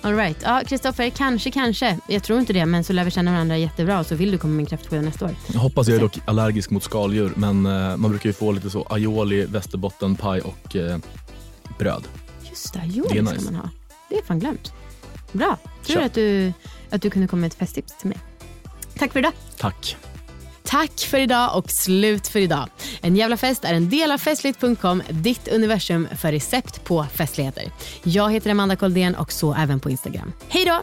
All right. Ja, Kristoffer, kanske, kanske. Jag tror inte det, men så lär vi känna varandra jättebra och så vill du komma med min kraftskiva nästa år. Jag hoppas jag är dock allergisk mot skaldjur, men eh, man brukar ju få lite så aioli, västerbottenpaj och eh, bröd. Just det, jo, Det är det ska nice. man ha. Det är fan glömt. Bra. Tur Kör. att du, att du kunde komma med ett festtips till mig. Tack för idag. Tack. Tack för idag och slut för idag. En jävla fest är en del av festligt.com, ditt universum för recept på festligheter. Jag heter Amanda Koldén och så även på Instagram. Hej då!